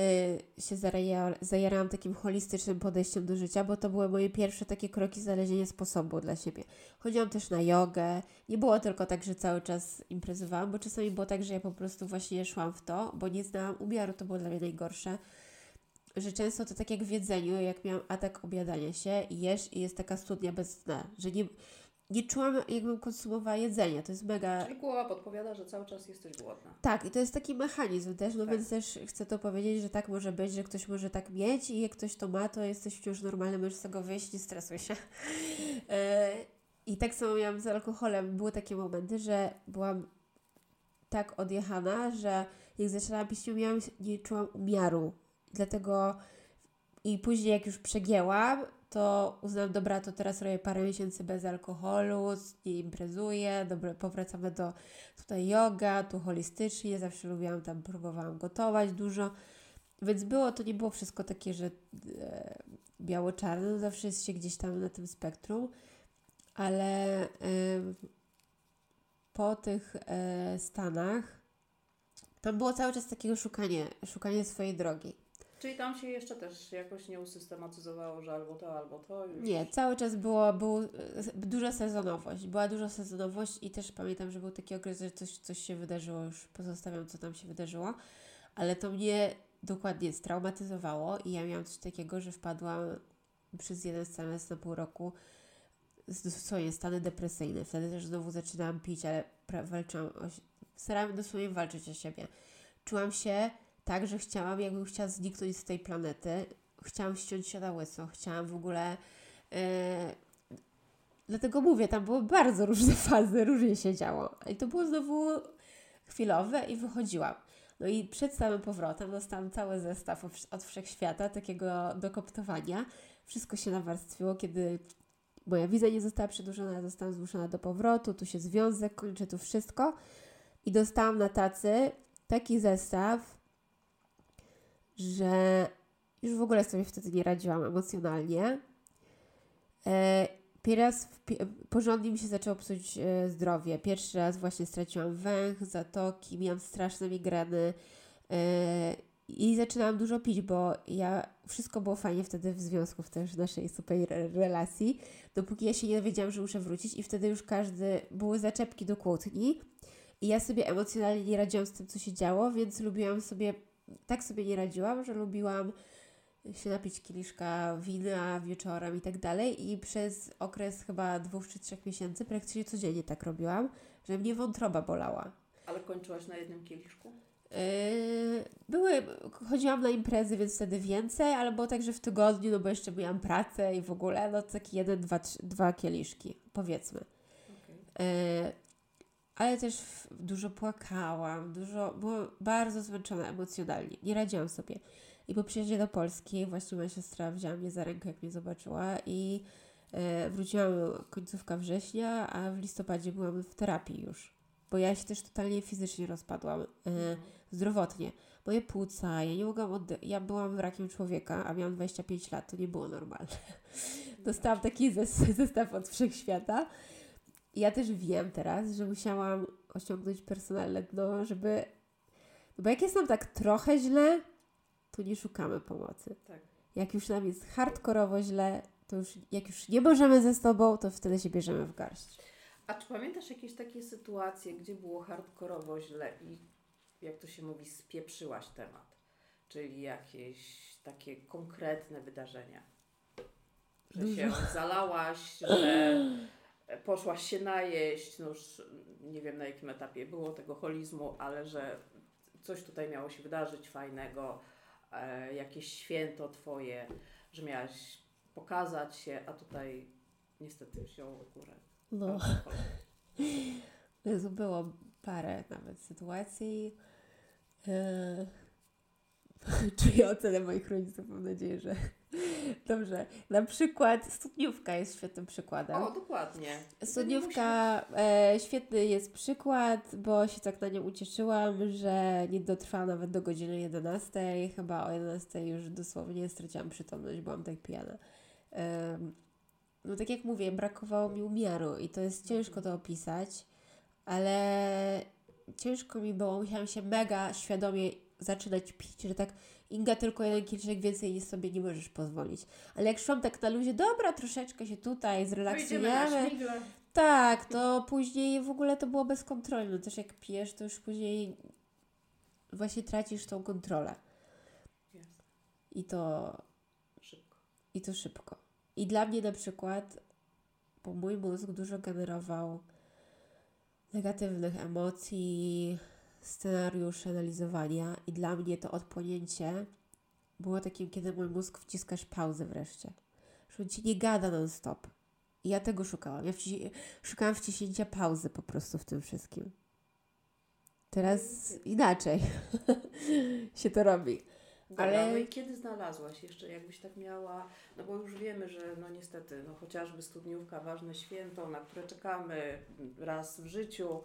się zaraja- zajarałam takim holistycznym podejściem do życia, bo to były moje pierwsze takie kroki znalezienia sposobu dla siebie. Chodziłam też na jogę. Nie było tylko tak, że cały czas imprezowałam, bo czasami było tak, że ja po prostu właśnie szłam w to, bo nie znałam umiaru, to było dla mnie najgorsze. Że często to tak jak w jedzeniu, jak miałam atak obiadania się i jesz i jest taka studnia bez dna, że nie, nie czułam jakbym konsumowała jedzenie. To jest mega... Czyli głowa podpowiada, że cały czas jesteś głodna. Tak, i to jest taki mechanizm też, no Tak. więc też chcę to powiedzieć, że tak może być, że ktoś może tak mieć i jak ktoś to ma, to jesteś wciąż normalny, możesz z tego wyjść, nie stresuj się. E, I tak samo miałam z alkoholem. Były takie momenty, że byłam tak odjechana, że jak zaczęłam pić, nie, miałam, nie czułam umiaru. Dlatego i później jak już przegięłam, to uznałam, dobra, to teraz robię parę miesięcy bez alkoholu, nie imprezuję, dobra, powracamy do tutaj yoga, tu holistycznie, zawsze lubiłam tam, próbowałam gotować dużo, więc było, to nie było wszystko takie, że e, biało-czarne, no zawsze jest się gdzieś tam na tym spektrum, ale e, po tych e, Stanach tam było cały czas takiego szukanie, szukanie swojej drogi. Czyli tam się jeszcze też jakoś nie usystematyzowało, że albo to, albo to. Już... Nie, cały czas było, było e, duża sezonowość. Była duża sezonowość i też pamiętam, że był taki okres, że coś, coś się wydarzyło, już pozostawiam, co tam się wydarzyło, ale to mnie dokładnie straumatyzowało i ja miałam coś takiego, że wpadłam przez jeden semestr na pół roku w swoje stany depresyjne. Wtedy też znowu zaczynałam pić, ale walczyłam o, starałam dosłownie walczyć o siebie. Czułam się tak, że chciałam, jakbym chciała zniknąć z tej planety. Chciałam ściąć się na łyso. Chciałam w ogóle... Yy, dlatego mówię, tam były bardzo różne fazy, różnie się działo. I to było znowu chwilowe i wychodziłam. No i przed samym powrotem dostałam cały zestaw od wszechświata, takiego dokoptowania. Wszystko się nawarstwiło, kiedy moja wiza nie została przedłużona, zostałam zmuszona do powrotu, tu się związek kończy, tu wszystko. I dostałam na tacy taki zestaw, że już w ogóle sobie wtedy nie radziłam emocjonalnie. E, pierwszy raz porządnie mi się zaczęło psuć e, zdrowie. Pierwszy raz właśnie straciłam węch, zatoki, miałam straszne migreny e, i zaczynałam dużo pić, bo ja wszystko było fajnie wtedy w związku, w naszej super relacji, dopóki ja się nie dowiedziałam, że muszę wrócić i wtedy już każdy, były zaczepki do kłótni i ja sobie emocjonalnie nie radziłam z tym, co się działo, więc lubiłam sobie, tak sobie nie radziłam, że lubiłam się napić kieliszka wina wieczorem i tak dalej i przez okres chyba dwóch czy trzech miesięcy praktycznie codziennie tak robiłam, że mnie wątroba bolała. Ale kończyłaś na jednym kieliszku? Yy, były, chodziłam na imprezy, więc wtedy więcej, ale było tak, że w tygodniu, no bo jeszcze miałam pracę i w ogóle, no taki jeden, dwa, trzy, dwa kieliszki, powiedzmy. Okay. Yy, ale też dużo płakałam, dużo, byłam bardzo zmęczona emocjonalnie, nie radziłam sobie. I po przyjeździe do Polski właśnie moja siostra wzięła mnie za rękę, jak mnie zobaczyła i yy, wróciłam końcówka września, a w listopadzie byłam w terapii już. Bo ja się też totalnie fizycznie rozpadłam. Yy, zdrowotnie. Moje płuca, ja nie mogłam oddy- Ja byłam rakiem człowieka, a miałam 25 lat, to nie było normalne. Dostałam taki zestaw od wszechświata. I ja też wiem teraz, że musiałam osiągnąć personalne dno, żeby... No bo jak jest nam tak trochę źle, to nie szukamy pomocy. Tak. Jak już nam jest hardkorowo źle, to już jak już nie możemy ze sobą, to wtedy się bierzemy w garść. A czy pamiętasz jakieś takie sytuacje, gdzie było hardkorowo źle i jak to się mówi, spieprzyłaś temat, czyli jakieś takie konkretne wydarzenia. Że się zalałaś, że poszłaś się najeść, no już nie wiem na jakim etapie było tego holizmu, ale że coś tutaj miało się wydarzyć fajnego, e, jakieś święto twoje, że miałaś pokazać się, a tutaj niestety wziął górę. No. Jezu, było parę nawet sytuacji. Eee, czuję ocenę moich rodziców, mam nadzieję, że dobrze. Na przykład studniówka jest świetnym przykładem. O, dokładnie. Studniówka e, świetny jest przykład, bo się tak na nią ucieszyłam, że nie dotrwała nawet do godziny 11. Chyba o 11 już dosłownie straciłam przytomność, byłam tak pijana. E, no tak jak mówię, brakowało mi umiaru i to jest ciężko to opisać, ale ciężko mi było, musiałam się mega świadomie zaczynać pić, że tak Inga tylko jeden kieliszek więcej niż sobie nie możesz pozwolić. Ale jak szłam tak na luzie, dobra, troszeczkę się tutaj zrelaksujemy. Tak, to później w ogóle to było bez kontroli. No też jak pijesz, to już później właśnie tracisz tą kontrolę. I to szybko. I to szybko. I dla mnie na przykład, bo mój mózg dużo generował negatywnych emocji, scenariusz analizowania i dla mnie to odpłynięcie było takim, kiedy mój mózg wciskasz pauzę wreszcie. Że on ci nie gada non-stop. I ja tego szukałam. Ja wci szukałam wciśnięcia pauzy po prostu w tym wszystkim. Teraz inaczej się to robi. Dobra, Ale- no i kiedy znalazłaś jeszcze, jakbyś tak miała, no bo już wiemy, że no niestety, no chociażby studniówka, ważne święto, na które czekamy raz w życiu,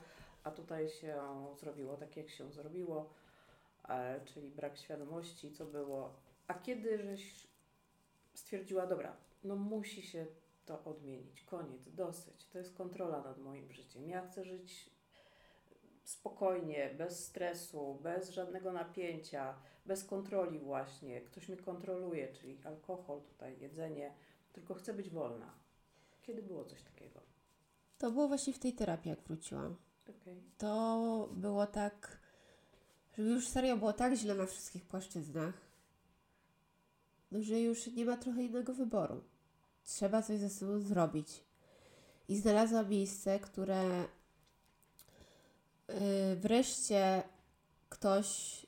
a tutaj się zrobiło tak, jak się zrobiło, e, czyli brak świadomości, co było. A kiedy żeś stwierdziła, dobra, no musi się to odmienić, koniec, dosyć, to jest kontrola nad moim życiem, ja chcę żyć spokojnie, bez stresu, bez żadnego napięcia, bez kontroli właśnie. Ktoś mnie kontroluje, czyli alkohol tutaj, jedzenie, tylko chcę być wolna. Kiedy było coś takiego? To było właśnie w tej terapii, jak wróciłam. To było tak, że już serio było tak źle na wszystkich płaszczyznach, że już nie ma trochę innego wyboru. Trzeba coś ze sobą zrobić. I znalazłam miejsce, które yy, wreszcie ktoś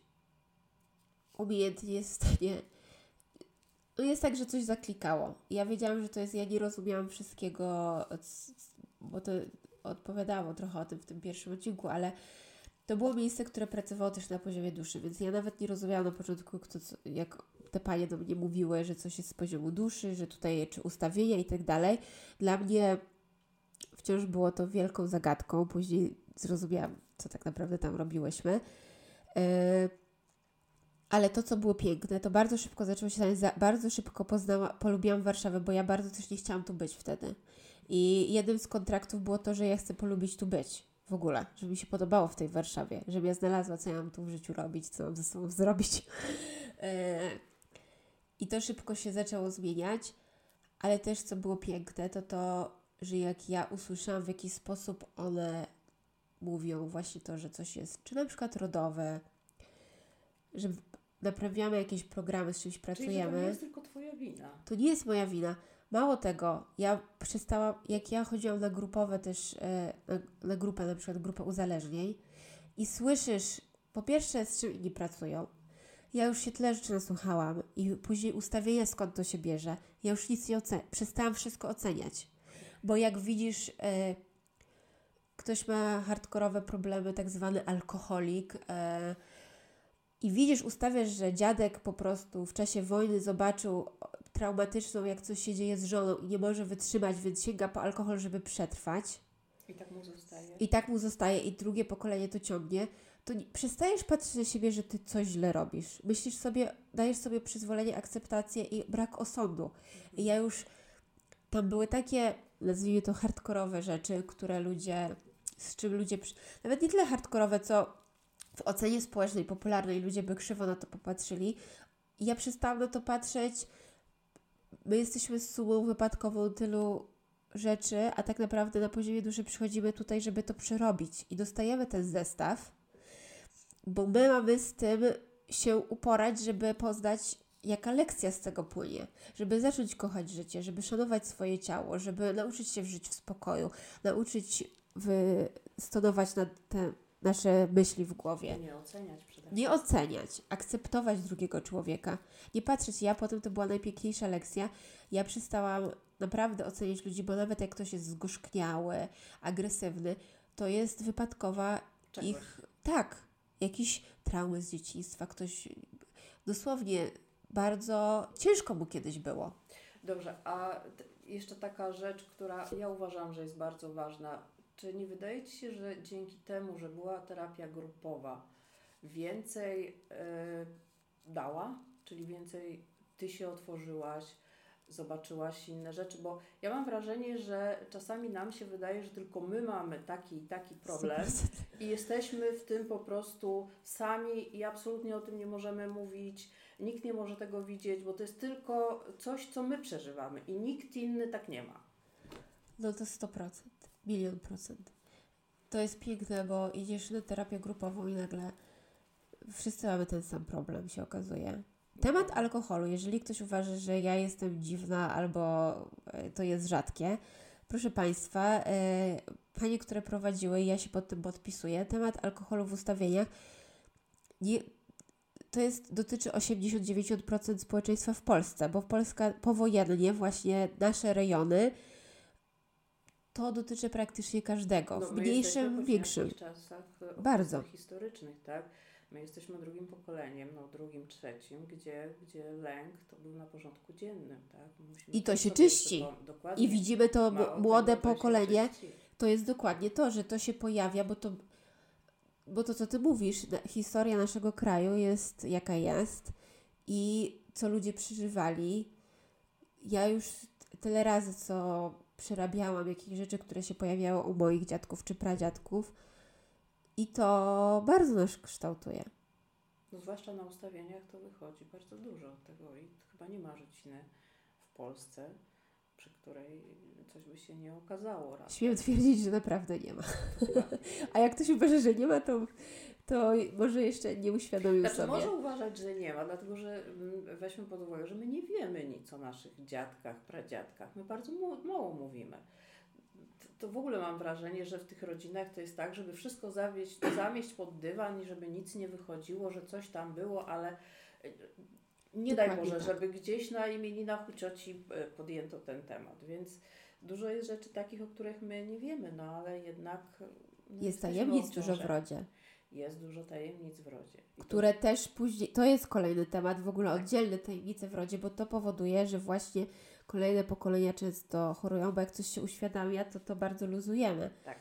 umiejętnie jest w stanie. No jest tak, że coś zaklikało. Ja wiedziałam, że to jest. Ja nie rozumiałam wszystkiego, bo to odpowiadało trochę o tym w tym pierwszym odcinku, ale to było miejsce, które pracowało też na poziomie duszy, więc ja nawet nie rozumiałam na początku, kto, co, jak te panie do mnie mówiły, że coś jest z poziomu duszy, że tutaj czy ustawienia i tak dalej. Dla mnie wciąż było to wielką zagadką. Później zrozumiałam, co tak naprawdę tam robiłyśmy. Yy, ale to, co było piękne, to bardzo szybko zaczęło się bardzo szybko polubiłam Warszawę, bo ja bardzo też nie chciałam tu być wtedy. I jednym z kontraktów było to, że ja chcę polubić tu być w ogóle, żeby mi się podobało w tej Warszawie, żebym ja znalazła, co ja mam tu w życiu robić, co mam ze sobą zrobić. E, I to szybko się zaczęło zmieniać, ale też co było piękne, to to, że jak ja usłyszałam, w jaki sposób one mówią właśnie to, że coś jest, czy na przykład rodowe, że naprawiamy jakieś programy, z czymś Czyli że to pracujemy. nie jest tylko Twoja wina. To nie jest moja wina. Mało tego, ja przestałam, jak ja chodziłam na grupowe też, e, na, grupę, na przykład grupę uzależnień i słyszysz, po pierwsze z czym inni pracują, ja już się tyle rzeczy nasłuchałam i później ustawienia skąd to się bierze, ja już nic nie oceniam, przestałam wszystko oceniać, bo jak widzisz, e, ktoś ma hardkorowe problemy, tak zwany alkoholik, e, i widzisz, ustawiasz, że dziadek po prostu w czasie wojny zobaczył traumatyczną, jak coś się dzieje z żoną i nie może wytrzymać, więc sięga po alkohol, żeby przetrwać. I tak mu zostaje. I tak mu zostaje i drugie pokolenie to ciągnie, to nie, przestajesz patrzeć na siebie, że ty coś źle robisz. Myślisz sobie, dajesz sobie przyzwolenie, akceptację i brak osądu. I ja już, tam były takie, nazwijmy to hardkorowe rzeczy, które ludzie, z czym ludzie, nawet nie tyle hardkorowe, co w ocenie społecznej, popularnej ludzie by krzywo na to popatrzyli. I ja przestałam na to patrzeć. My jesteśmy sumą wypadkową tylu rzeczy, a tak naprawdę na poziomie duszy przychodzimy tutaj, żeby to przerobić i dostajemy ten zestaw, bo my mamy z tym się uporać, żeby poznać, jaka lekcja z tego płynie, żeby zacząć kochać życie, żeby szanować swoje ciało, żeby nauczyć się żyć w spokoju, nauczyć wystonować na te nasze myśli w głowie. Nie oceniać Nie oceniać, akceptować drugiego człowieka, nie patrzeć. Ja potem to była najpiękniejsza lekcja. Ja przestałam naprawdę oceniać ludzi, bo nawet jak ktoś jest zgorzkniały, agresywny, to jest wypadkowa Czegoś. ich. Tak, jakieś traumy z dzieciństwa, ktoś dosłownie bardzo ciężko mu kiedyś było. Dobrze, a jeszcze taka rzecz, która ja uważam, że jest bardzo ważna. Czy nie wydaje Ci się, że dzięki temu, że była terapia grupowa, więcej e, dała? Czyli więcej Ty się otworzyłaś, zobaczyłaś inne rzeczy? Bo ja mam wrażenie, że czasami nam się wydaje, że tylko my mamy taki i taki problem. I jesteśmy w tym po prostu sami i absolutnie o tym nie możemy mówić. Nikt nie może tego widzieć, bo to jest tylko coś, co my przeżywamy i nikt inny tak nie ma. No to 100%, milion procent. To jest piękne, bo idziesz na terapię grupową i nagle wszyscy mamy ten sam problem, się okazuje. Temat alkoholu, jeżeli ktoś uważa, że ja jestem dziwna albo e, to jest rzadkie, proszę Państwa, e, panie, które prowadziły, ja się pod tym podpisuję, temat alkoholu w ustawieniach nie, to jest, dotyczy 80-90% społeczeństwa w Polsce, bo w Polska powojennie właśnie nasze rejony to dotyczy praktycznie każdego, w No, jesteśmy mniejszym, po większym. czasach Bardzo. historycznych, tak? My jesteśmy drugim pokoleniem, no drugim, trzecim, gdzie, gdzie lęk to był na porządku dziennym, tak? Musimy I to się czyści. I widzimy to młode pokolenie, to jest dokładnie to, że to się pojawia, bo to, bo to co ty mówisz, historia naszego kraju jest jaka jest i co ludzie przeżywali. Ja już tyle razy, co przerabiałam jakieś rzeczy, które się pojawiały u moich dziadków czy pradziadków i to bardzo nas kształtuje. No zwłaszcza na ustawieniach to wychodzi bardzo dużo tego i chyba nie ma rodziny w Polsce, przy której coś by się nie okazało raz. Śmiem twierdzić, że naprawdę nie ma. A jak ktoś uważa, że nie ma, to, to może jeszcze nie uświadomił Znaczy, sobie. może uważać, że nie ma, dlatego że mm, weźmy pod uwagę, że my nie wiemy nic o naszych dziadkach, pradziadkach. My bardzo mało mówimy. To, to w ogóle mam wrażenie, że w tych rodzinach to jest tak, żeby wszystko zawieść, zamieść pod dywan i żeby nic nie wychodziło, że coś tam było, ale y, nie daj Dokładnie Boże, tak. żeby gdzieś na imieninach u cioci y, podjęto ten temat. Więc dużo jest rzeczy takich, o których my nie wiemy, no ale jednak y, no, Jest tajemnic dużo w rodzie. Jest dużo tajemnic w rodzie. I to- które też później, to jest kolejny temat, w ogóle Tak. oddzielny tajemnice w rodzie, bo to powoduje, że właśnie kolejne pokolenia często chorują, bo jak coś się uświadamia, to to bardzo luzujemy. Tak.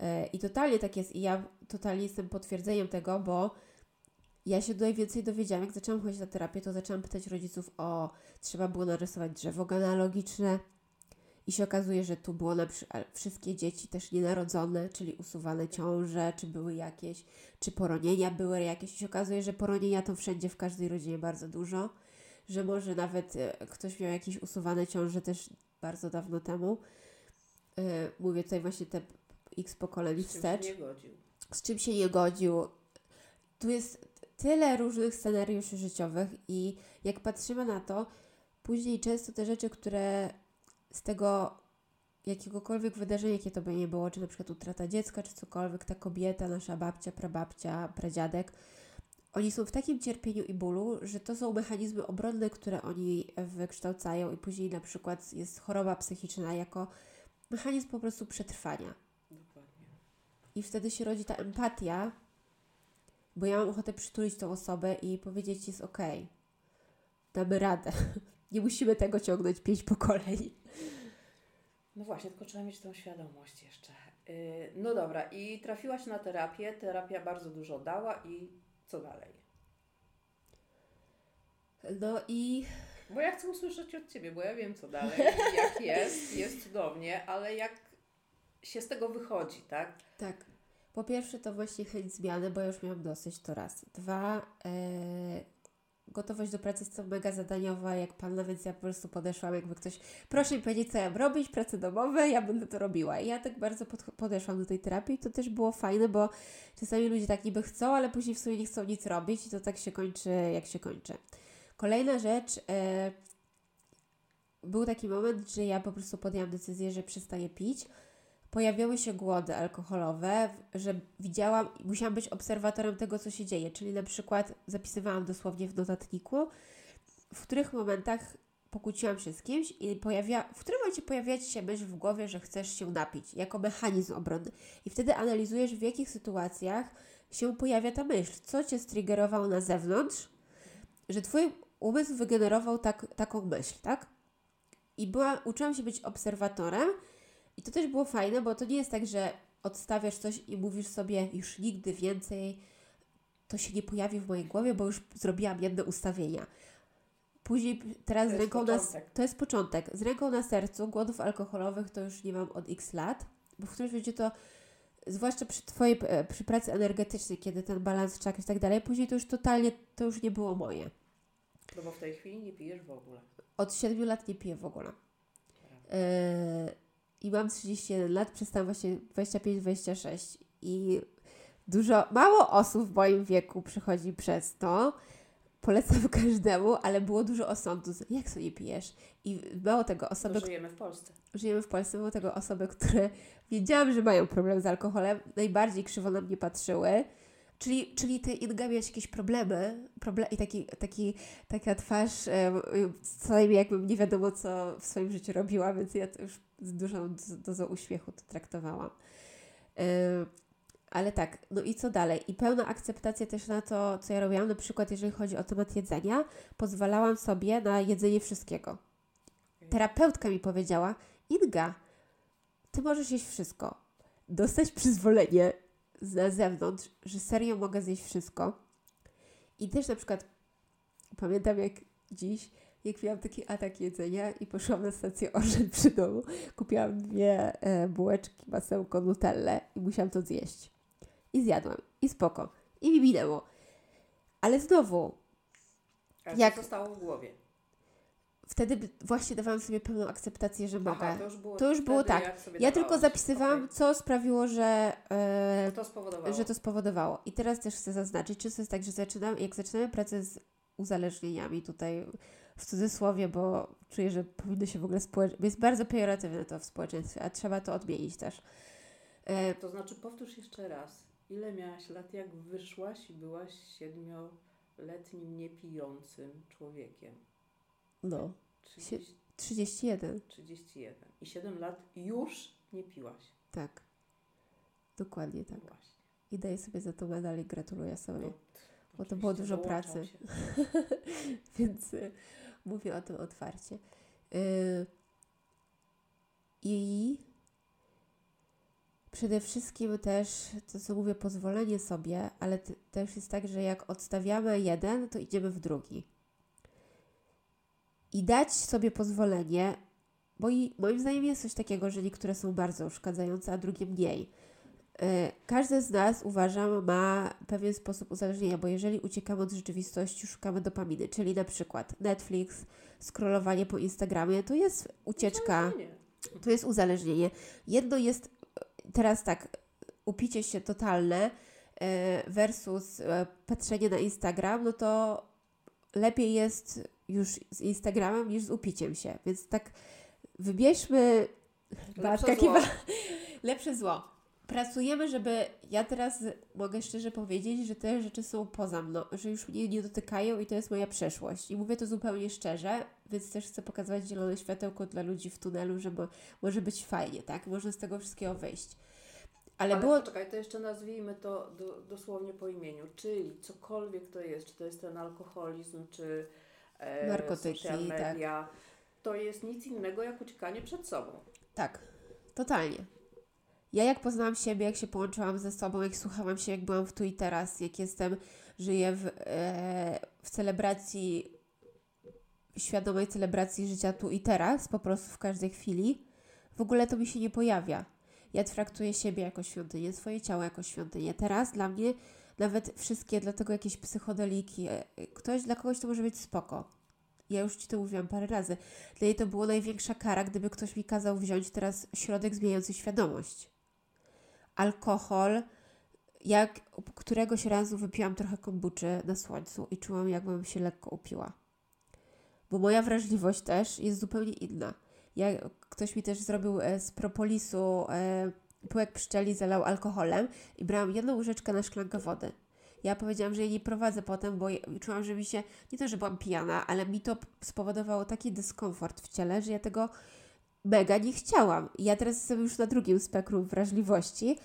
E, I totalnie tak jest i ja totalnie jestem potwierdzeniem tego, bo ja się najwięcej dowiedziałam, jak zaczęłam chodzić na terapię, to zaczęłam pytać rodziców o, trzeba było narysować drzewo genealogiczne i się okazuje, że tu było na przykład wszystkie dzieci też nienarodzone, czyli usuwane ciąże, czy były jakieś, czy poronienia były jakieś. I się okazuje, że poronienia to wszędzie, w każdej rodzinie bardzo dużo, że może nawet e, ktoś miał jakieś usuwane ciąże też bardzo dawno temu. E, Mówię tutaj właśnie te x pokoleń z czym się wstecz nie godził. z czym się nie godził. Tu jest tyle różnych scenariuszy życiowych i jak patrzymy na to, później często te rzeczy, które z tego jakiegokolwiek wydarzenia, jakie to by nie było, czy na przykład utrata dziecka, czy cokolwiek, ta kobieta, nasza babcia, prababcia, pradziadek, oni są w takim cierpieniu i bólu, że to są mechanizmy obronne, które oni wykształcają i później na przykład jest choroba psychiczna jako mechanizm po prostu przetrwania. Dokładnie. I wtedy się rodzi ta empatia, bo ja mam ochotę przytulić tą osobę i powiedzieć, jest okej, damy radę. Nie musimy tego ciągnąć pięć pokoleń. No właśnie, tylko trzeba mieć tą świadomość jeszcze. Yy, no dobra, i trafiłaś na terapię, terapia bardzo dużo dała i co dalej? No i Bo ja chcę usłyszeć od Ciebie, bo ja wiem co dalej, jak jest, jest cudownie, ale jak się z tego wychodzi, tak? tak, po pierwsze to właśnie chęć zmiany, bo już miałam dosyć, to raz. Dwa, e, gotowość do pracy jest to mega zadaniowa, jak Pan, więc ja po prostu podeszłam, jakby ktoś, proszę mi powiedzieć, co ja mam robić, prace domowe, ja będę to robiła. I ja tak bardzo pod, podeszłam do tej terapii i to też było fajne, bo czasami ludzie tak niby chcą, ale później w sumie nie chcą nic robić i to tak się kończy, jak się kończy. Kolejna rzecz, e, był taki moment, że ja po prostu podjęłam decyzję, że przestaję pić. Pojawiały się głody alkoholowe, że widziałam musiałam być obserwatorem tego, co się dzieje. Czyli na przykład zapisywałam dosłownie w notatniku, w których momentach pokłóciłam się z kimś i pojawia, w którym momencie pojawia Ci się myśl w głowie, że chcesz się napić, jako mechanizm obronny. I wtedy analizujesz, w jakich sytuacjach się pojawia ta myśl, co Cię striggerowało na zewnątrz, że Twój umysł wygenerował tak, taką myśl, tak? I była, uczyłam się być obserwatorem i to też było fajne, bo to nie jest tak, że odstawiasz coś i mówisz sobie już nigdy więcej to się nie pojawi w mojej głowie, bo już zrobiłam jedno ustawienia. Później teraz To z ręką na, to jest początek. Z ręką na sercu głodów alkoholowych to już nie mam od x lat, bo w którymś momencie to zwłaszcza przy twojej e, przy pracy energetycznej, kiedy ten balans czakr i tak dalej, później to już totalnie to już nie było moje. No bo w tej chwili nie pijesz w ogóle. Od 7 lat nie piję w ogóle. Yy, I mam 31 lat, przestałam właśnie 25-26 i dużo, mało osób w moim wieku przychodzi przez to. Polecam każdemu, ale było dużo osądu. Jak sobie pijesz? I mało tego, osoby, To żyjemy w Polsce. żyjemy w Polsce, było tego osoby, które wiedziałam, że mają problem z alkoholem, najbardziej krzywo na mnie patrzyły. Czyli, czyli ty, Inga, miałaś jakieś problemy proble i taki, taki, taka twarz, e, co najmniej jakbym nie wiadomo, co w swoim życiu robiła, więc ja to już z dużą doz- dozą uśmiechu to traktowałam. E, Ale tak, no i co dalej? I pełna akceptacja też na to, co ja robiłam, na przykład jeżeli chodzi o temat jedzenia, pozwalałam sobie na jedzenie wszystkiego. Terapeutka mi powiedziała, Inga, ty możesz jeść wszystko. Dostać przyzwolenie na zewnątrz, że serio mogę zjeść wszystko. I też na przykład pamiętam jak dziś, jak miałam taki atak jedzenia i poszłam na stację Orzen przy domu, kupiłam dwie e, bułeczki, masełko, nutellę i musiałam to zjeść. I zjadłam. I spoko. I mi minęło. Ale znowu, A Jak- jak zostało w głowie? Wtedy właśnie dawałam sobie pełną akceptację, że mogę. Aha, to już było, To już było tak. ja tylko zapisywałam, Okej. co sprawiło, że, e, To spowodowało. że to spowodowało. I teraz też chcę zaznaczyć, często jest tak, że zaczynam, jak zaczynamy pracę z uzależnieniami tutaj w cudzysłowie, bo czuję, że powinno się w ogóle społeczeństwo, jest bardzo pejoratywne to w społeczeństwie, a trzeba to odmienić też. E, To znaczy, powtórz jeszcze raz. Ile miałaś lat, jak wyszłaś i byłaś siedmioletnim niepijącym człowiekiem? No, 30, 31, 31. I 7 lat już nie piłaś. tak. Dokładnie tak. Właśnie. I daję sobie za to medal i gratuluję sobie. No, Bo to było dużo pracy. Więc y, mówię o tym otwarcie. Y, I przede wszystkim też, to co mówię, pozwolenie sobie, ale też jest tak, że jak odstawiamy jeden, to idziemy w drugi. I dać sobie pozwolenie, bo i moim zdaniem jest coś takiego, że niektóre są bardzo uszkadzające, a drugie mniej. Y, Każdy z nas, uważam, ma pewien sposób uzależnienia, bo jeżeli uciekamy od rzeczywistości, szukamy dopaminy, czyli na przykład Netflix, scrollowanie po Instagramie, to jest ucieczka, to jest uzależnienie. Jedno jest y, teraz tak, upicie się totalne y, versus patrzenie na Instagram, no to lepiej jest już z Instagramem niż z upiciem się, więc tak wybierzmy zło. kiwa. Lepsze zło. Pracujemy, żeby. Ja teraz mogę szczerze powiedzieć, że te rzeczy są poza mną, że już mnie nie dotykają i to jest moja przeszłość. I mówię to zupełnie szczerze, więc też chcę pokazywać zielone światełko dla ludzi w tunelu, że mo- może być fajnie, tak? Można z tego wszystkiego wyjść. Ale, Ale było. poczekaj, to jeszcze nazwijmy to do, dosłownie po imieniu, czyli cokolwiek to jest, czy to jest ten alkoholizm, czy Narkotyki, social tak. media, to jest nic innego jak uciekanie przed sobą. Tak, totalnie. Ja jak poznałam siebie, jak się połączyłam ze sobą, jak słuchałam się, jak byłam w tu i teraz, jak jestem, żyję w, e, w celebracji, świadomej celebracji życia tu i teraz, po prostu w każdej chwili, w ogóle to mi się nie pojawia. Ja traktuję siebie jako świątynię, swoje ciało jako świątynię. Teraz dla mnie nawet wszystkie, dlatego jakieś psychodeliki, e, ktoś, dla kogoś to może być spoko. Ja już Ci to mówiłam parę razy. Dla niej to było największa kara, gdyby ktoś mi kazał wziąć teraz środek zmieniający świadomość. Alkohol. Jak któregoś razu wypiłam trochę kombuczy na słońcu i czułam, jakbym się lekko upiła. Bo moja wrażliwość też jest zupełnie inna. Ja, ktoś mi też zrobił e, z propolisu e, pyłek pszczeli, zalał alkoholem i brałam jedną łyżeczkę na szklankę wody. Ja powiedziałam, że jej nie prowadzę potem, bo czułam, że mi się, nie to, że byłam pijana, ale mi to spowodowało taki dyskomfort w ciele, że ja tego mega nie chciałam. Ja teraz jestem już na drugim spektrum wrażliwości,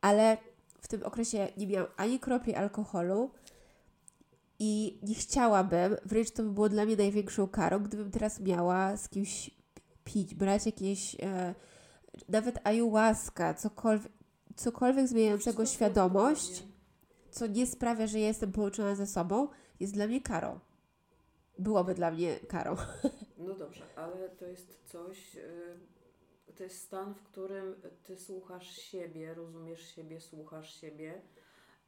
ale w tym okresie nie miałam ani kropli alkoholu i nie chciałabym, wręcz to by było dla mnie największą karą, gdybym teraz miała z kimś pić, brać jakieś, e, nawet ayahuasca, cokolwiek, cokolwiek zmieniającego świadomość co nie sprawia, że ja jestem połączona ze sobą, jest dla mnie karą. Byłoby dla mnie karą. No dobrze, ale to jest coś, y, to jest stan, w którym ty słuchasz siebie, rozumiesz siebie, słuchasz siebie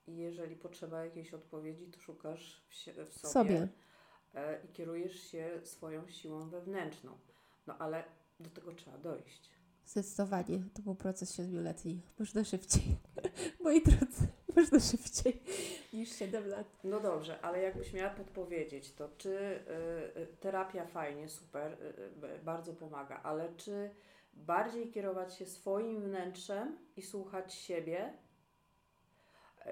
i jeżeli potrzeba jakiejś odpowiedzi, to szukasz w, w sobie, sobie. e, i kierujesz się swoją siłą wewnętrzną. No ale do tego trzeba dojść. Zdecydowanie. To był proces siedmioletni. Można szybciej. Moi drodzy, można szybciej niż 7 lat. No dobrze, ale jakbyś miała podpowiedzieć, to czy y, y, terapia fajnie, super, y, y, bardzo pomaga, ale czy bardziej kierować się swoim wnętrzem i słuchać siebie,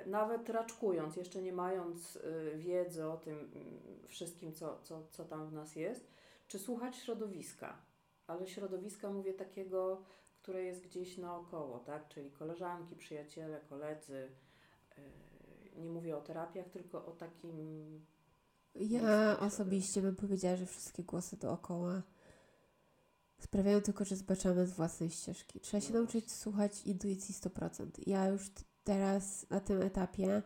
nawet raczkując, jeszcze nie mając y, wiedzy o tym mm, wszystkim, co, co, co tam w nas jest, czy słuchać środowiska? Ale środowiska mówię takiego, które jest gdzieś naokoło, tak? Czyli koleżanki, przyjaciele, koledzy. Yy, Nie mówię o terapiach, tylko o takim Ja osobiście bym powiedziała, że wszystkie głosy dookoła sprawiają tylko, że zbaczamy z własnej ścieżki. Trzeba się No nauczyć słuchać intuicji 100%. Ja już teraz na tym etapie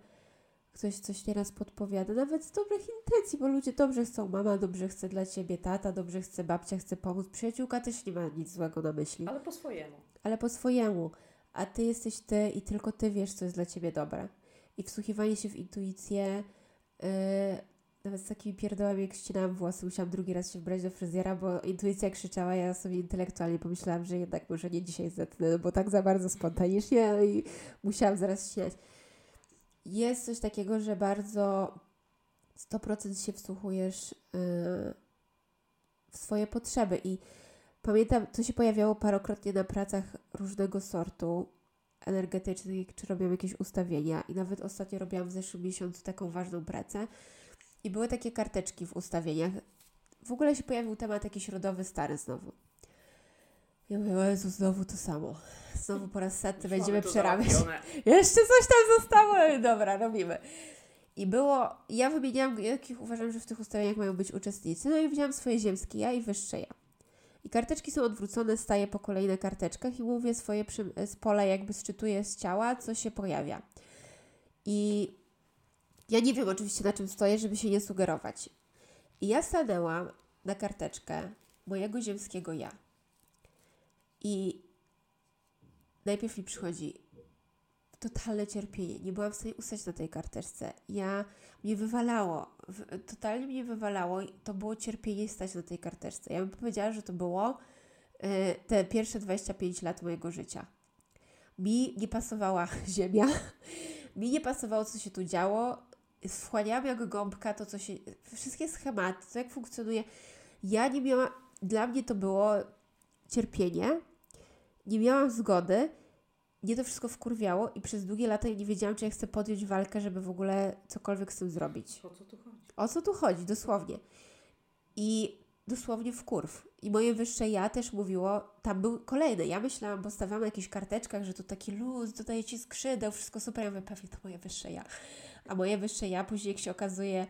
ktoś coś nieraz podpowiada, nawet z dobrych intencji, bo ludzie dobrze chcą, mama dobrze chce dla ciebie, tata dobrze chce, babcia chce pomóc, przyjaciółka też nie ma nic złego na myśli, ale po swojemu. ale po swojemu. A ty jesteś ty i tylko ty wiesz, co jest dla ciebie dobre. I wsłuchiwanie się w intuicję, yy, nawet z takimi pierdołami, jak ścinałam włosy, musiałam drugi raz się wbrać do fryzjera, bo intuicja krzyczała, ja sobie intelektualnie pomyślałam, że jednak może nie dzisiaj zetnę, no bo tak za bardzo spontanicznie i musiałam zaraz ścinać. Jest coś takiego, że bardzo 100% się wsłuchujesz yy, w swoje potrzeby i pamiętam, to się pojawiało parokrotnie na pracach różnego sortu energetycznych, czy robiłam jakieś ustawienia i nawet ostatnio robiłam w zeszłym miesiącu taką ważną pracę i były takie karteczki w ustawieniach. W ogóle się pojawił temat jakiś rodowy stary znowu. Ja mówię, Jezu, znowu to samo. Znowu po raz setny będziemy przerabiać. Jeszcze coś tam zostało, ale dobra, robimy. I było, ja wymieniałam, jakich uważam, że w tych ustawieniach mają być uczestnicy, no i wziąłam swoje ziemskie ja i wyższe ja. I karteczki są odwrócone, staję po kolei na karteczkach i mówię swoje przy, z pola, jakby sczytuję z ciała, co się pojawia. I ja nie wiem oczywiście na czym stoję, żeby się nie sugerować. I ja stanęłam na karteczkę mojego ziemskiego ja. I najpierw mi przychodzi totalne cierpienie. Nie byłam w stanie ustać na tej karteczce. Ja mnie wywalało. W, totalnie mnie wywalało to było cierpienie stać na tej karteczce. Ja bym powiedziała, że to było y, te pierwsze 25 lat mojego życia. Mi nie pasowała ziemia. Mi nie pasowało, co się tu działo. Wchłaniałam jak gąbka to, co się... Wszystkie schematy, to jak funkcjonuje. Ja nie miałam... Dla mnie to było cierpienie. Nie miałam zgody mnie to wszystko wkurwiało i przez długie lata ja nie wiedziałam, czy ja chcę podjąć walkę, żeby w ogóle cokolwiek z tym zrobić. O co tu chodzi? O co tu chodzi, dosłownie. I dosłownie w kurw. I moje wyższe ja też mówiło, tam był kolejny. Ja myślałam, bo stawiałam na jakichś karteczkach, że to taki luz, dodaje ci skrzydeł, wszystko super. Ja mówię, pewnie to moje wyższe ja. A moje wyższe ja później, jak się okazuje,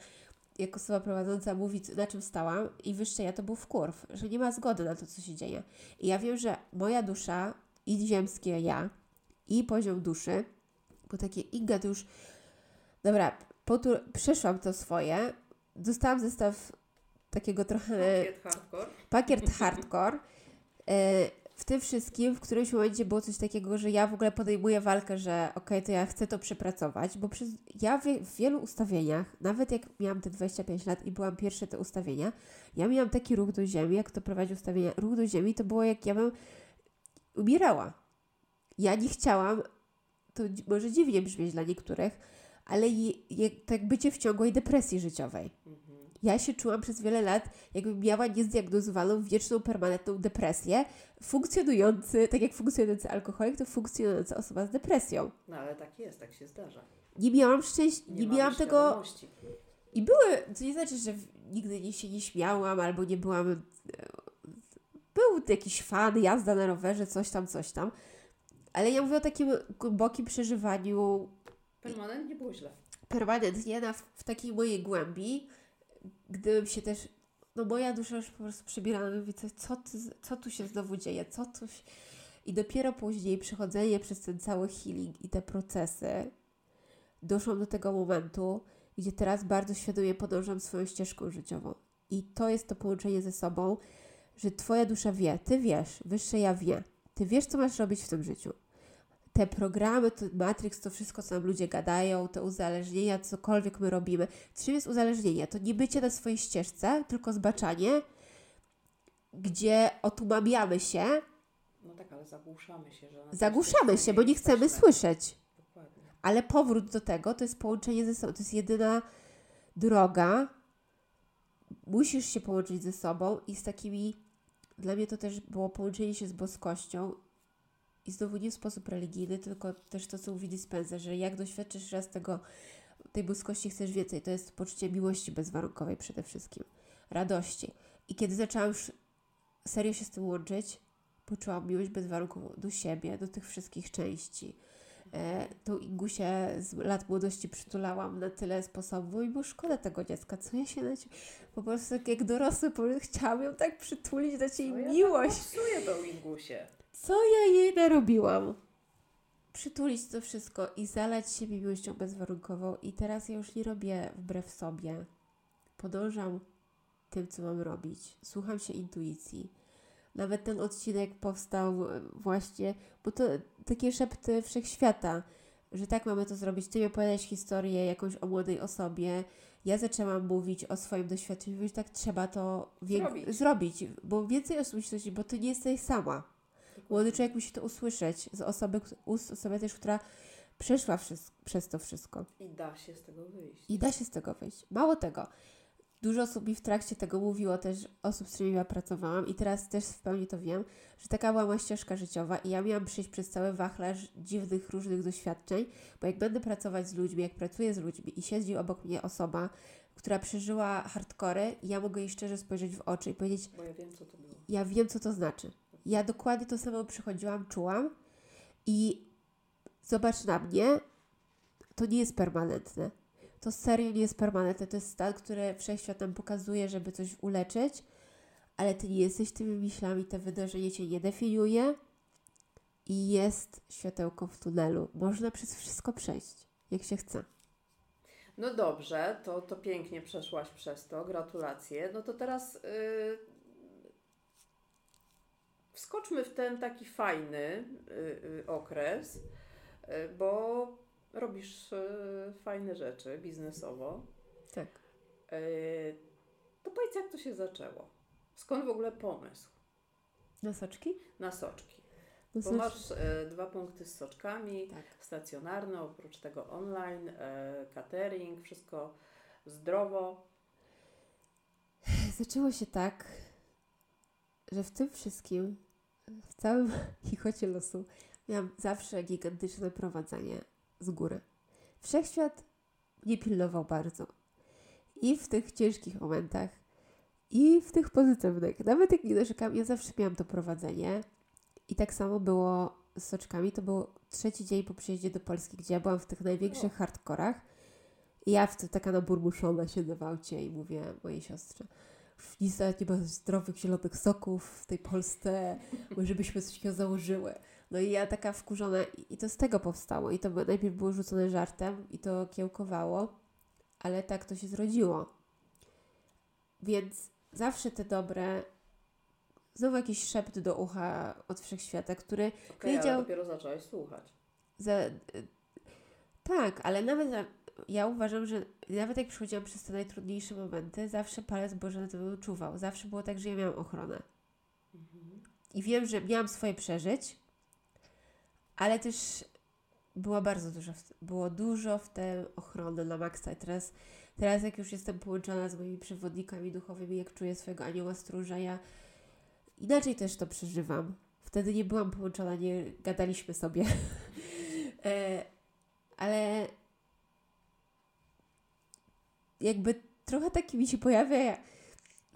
jak osoba prowadząca mówi, na czym stałam, i wyższe ja to był w kurw, że nie ma zgody na to, co się dzieje. I ja wiem, że moja dusza i ziemskie ja, i poziom duszy, bo takie Inga to już, dobra, potu- przeszłam to swoje, dostałam zestaw takiego trochę Pakiet hardcore. pakiet hardcore. W tym wszystkim w którymś momencie było coś takiego, że ja w ogóle podejmuję walkę, że okej, to ja chcę to przepracować, bo przez, ja w, w wielu ustawieniach, nawet jak miałam te 25 lat i byłam pierwsze te ustawienia, ja miałam taki ruch do ziemi, jak to prowadzi ustawienia, ruch do ziemi to było jak ja bym umierała. Ja nie chciałam, to może dziwnie brzmieć dla niektórych, ale je, je, tak bycie w ciągłej depresji życiowej. Ja się czułam przez wiele lat, jakbym miała niezdiagnozowaną, wieczną, permanentną depresję, funkcjonujący, tak jak funkcjonujący alkoholik, to funkcjonująca osoba z depresją. No ale tak jest, tak się zdarza. Nie miałam szczęścia, nie, mamy miałam tego... I były, to nie znaczy, że nigdy nie się nie śmiałam, albo nie byłam... e, Był jakiś fan, jazda na rowerze, coś tam, coś tam. Ale ja mówię o takim głębokim przeżywaniu Permanentnie było źle. permanentnie na, w takiej mojej głębi, gdybym się też, no moja dusza już po prostu przebierała, mówi, co, co, tu się znowu dzieje, co tu się... I dopiero później przechodzenie przez ten cały healing i te procesy doszłam do tego momentu, gdzie teraz bardzo świadomie podążam swoją ścieżką życiową. I to jest to połączenie ze sobą, że Twoja dusza wie, Ty wiesz, wyższe ja wie, Ty wiesz, co masz robić w tym życiu te programy, to Matrix, to wszystko, co nam ludzie gadają, te uzależnienia, cokolwiek my robimy. Czym jest uzależnienie? To nie bycie na swojej ścieżce, tylko zbaczanie, gdzie otumamiamy się, No tak, ale zagłuszamy się, że... zagłuszamy się, bo nie chcemy jesteśmy. słyszeć. Dokładnie. Ale powrót do tego to jest połączenie ze sobą. To jest jedyna droga. Musisz się połączyć ze sobą i z takimi. Dla mnie to też było połączenie się z boskością. I znowu nie w sposób religijny, tylko też to, co mówi Dispenza, że jak doświadczysz raz tego, tej boskości, chcesz więcej. To jest poczucie miłości bezwarunkowej przede wszystkim. Radości. I kiedy zaczęłam już serio się z tym łączyć, poczułam miłość bezwarunkową do siebie, do tych wszystkich części. E, tą Ingusię z lat młodości przytulałam na tyle sposobów i było szkoda tego dziecka, co ja się na cie... po prostu tak jak dorosły po- chciałam ją tak przytulić, dać jej No ja miłość. Tak tą Ingusię. Co ja jej narobiłam? Przytulić to wszystko i zalać siebie miłością bezwarunkową i teraz ja już nie robię wbrew sobie. Podążam tym, co mam robić. Słucham się intuicji. Nawet ten odcinek powstał e, właśnie, bo to takie szepty wszechświata, że tak mamy to zrobić. Ty mi opowiadałeś historię jakąś o młodej osobie. Ja zaczęłam mówić o swoim doświadczeniu, mówić, tak trzeba to Zrobić. zrobić, bo więcej osób zrobić, bo ty nie jesteś sama. Młody człowiek musi to usłyszeć z osoby, ust osoby też, która przeszła przez to wszystko. I da się z tego wyjść. I da się z tego wyjść. Mało tego. Dużo osób mi w trakcie tego mówiło też, osób, z którymi ja pracowałam i teraz też w pełni to wiem, że taka była moja ścieżka życiowa i ja miałam przejść przez cały wachlarz dziwnych, różnych doświadczeń, bo jak będę pracować z ludźmi, jak pracuję z ludźmi i siedzi obok mnie osoba, która przeżyła hardkory, ja mogę jej szczerze spojrzeć w oczy i powiedzieć, Bo ja wiem, co to było. ja wiem, co to znaczy. Ja dokładnie to samo przychodziłam, czułam i zobacz na mnie, to nie jest permanentne. To serio nie jest permanentne. To jest stan, który wszechświat nam pokazuje, żeby coś uleczyć, ale ty nie jesteś tymi myślami, te wydarzenie cię nie definiuje i jest światełko w tunelu. Można przez wszystko przejść, jak się chce. No dobrze, to, to pięknie przeszłaś przez to. Gratulacje. No to teraz yy, wskoczmy w ten taki fajny yy, yy, okres, yy, bo robisz fajne rzeczy biznesowo. Tak. To powiedz, jak to się zaczęło? Skąd w ogóle pomysł Na soczki? na soczki? Na Bo soczki. masz yy, dwa punkty z soczkami. Tak. stacjonarne, oprócz tego online, catering, wszystko zdrowo. Zaczęło się tak, że w tym wszystkim, w całym chichocie losu, miałam zawsze gigantyczne prowadzenie z góry. Wszechświat mnie pilnował bardzo. I w tych ciężkich momentach, i w tych pozytywnych. Nawet jak nie narzekam, ja zawsze miałam to prowadzenie. I tak samo było z soczkami. To był trzeci dzień po przyjeździe do Polski, gdzie ja byłam w tych największych hardkorach. I ja w taka naburmuszona siedzę w aucie i mówię mojej siostrze, "Już nic nawet nie ma zdrowych zielonych soków w tej Polsce, może byśmy coś takiego założyły. No i ja taka wkurzona i to z tego powstało. I to najpierw było rzucone żartem i to kiełkowało, ale tak to się zrodziło. Więc zawsze te dobre, znowu jakiś szept do ucha od wszechświata, który Okej, Wiedział- ale dopiero zaczęłaś słuchać. za, y, tak, ale nawet ja uważam, że nawet jak przechodziłam przez te najtrudniejsze momenty, zawsze palec Boży na to czuwał. Zawsze było tak, że ja miałam ochronę. I wiem, że miałam swoje przeżyć, ale też była bardzo dużo, było dużo w tę ochronę na maksa. I teraz, teraz jak już jestem połączona z moimi przewodnikami duchowymi, jak czuję swojego anioła stróża, ja inaczej też to przeżywam. Wtedy nie byłam połączona, nie gadaliśmy sobie. e, ale jakby trochę taki mi się pojawia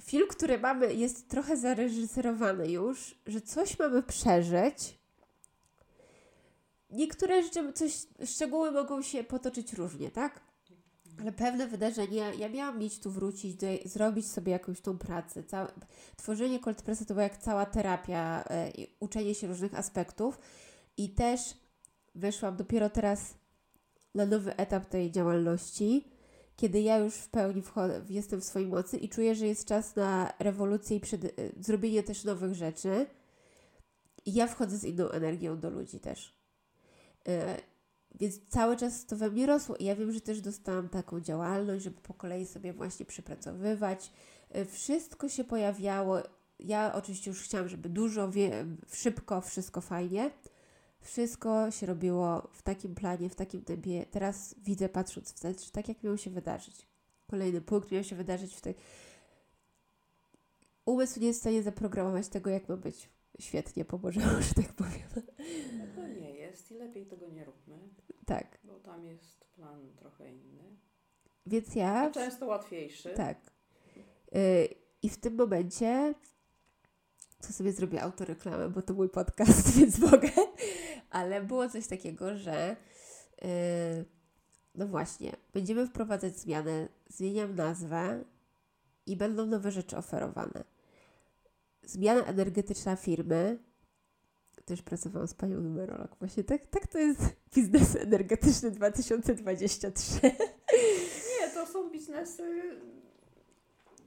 film, który mamy, jest trochę zareżyserowany już, że coś mamy przeżyć. Niektóre rzeczy, coś, szczegóły mogą się potoczyć różnie, tak? Ale pewne wydarzenia, ja miałam mieć tu wrócić, do, zrobić sobie jakąś tą pracę. Tworzenie Cold Pressa to była jak cała terapia, i uczenie się różnych aspektów. I też weszłam dopiero teraz na nowy etap tej działalności, kiedy ja już w pełni wchodzę, jestem w swojej mocy i czuję, że jest czas na rewolucję i przed, e, zrobienie też nowych rzeczy. Ja wchodzę z inną energią do ludzi też. E, Więc cały czas to we mnie rosło i ja wiem, że też dostałam taką działalność, żeby po kolei sobie właśnie przypracowywać. E, Wszystko się pojawiało. Ja oczywiście już chciałam, żeby dużo, szybko, wszystko fajnie. Wszystko się robiło w takim planie, w takim tempie. Teraz widzę, patrząc wstecz, tak jak miało się wydarzyć. Kolejny punkt miał się wydarzyć w tej... Umysł nie jest w stanie zaprogramować tego, jak ma być świetnie po Bożemu, że tak powiem. To nie jest i lepiej tego nie róbmy, Tak. bo tam jest plan trochę inny. Więc ja... I często łatwiejszy. Tak. Y, I w tym momencie co sobie zrobię autoreklamę, bo to mój podcast, więc mogę. Ale było coś takiego, że yy, no właśnie, będziemy wprowadzać zmiany, zmieniam nazwę i będą nowe rzeczy oferowane. Zmiana energetyczna firmy. Też pracowałam z panią numerolog. Właśnie tak, tak to jest biznes energetyczny 2023. Nie, to są biznesy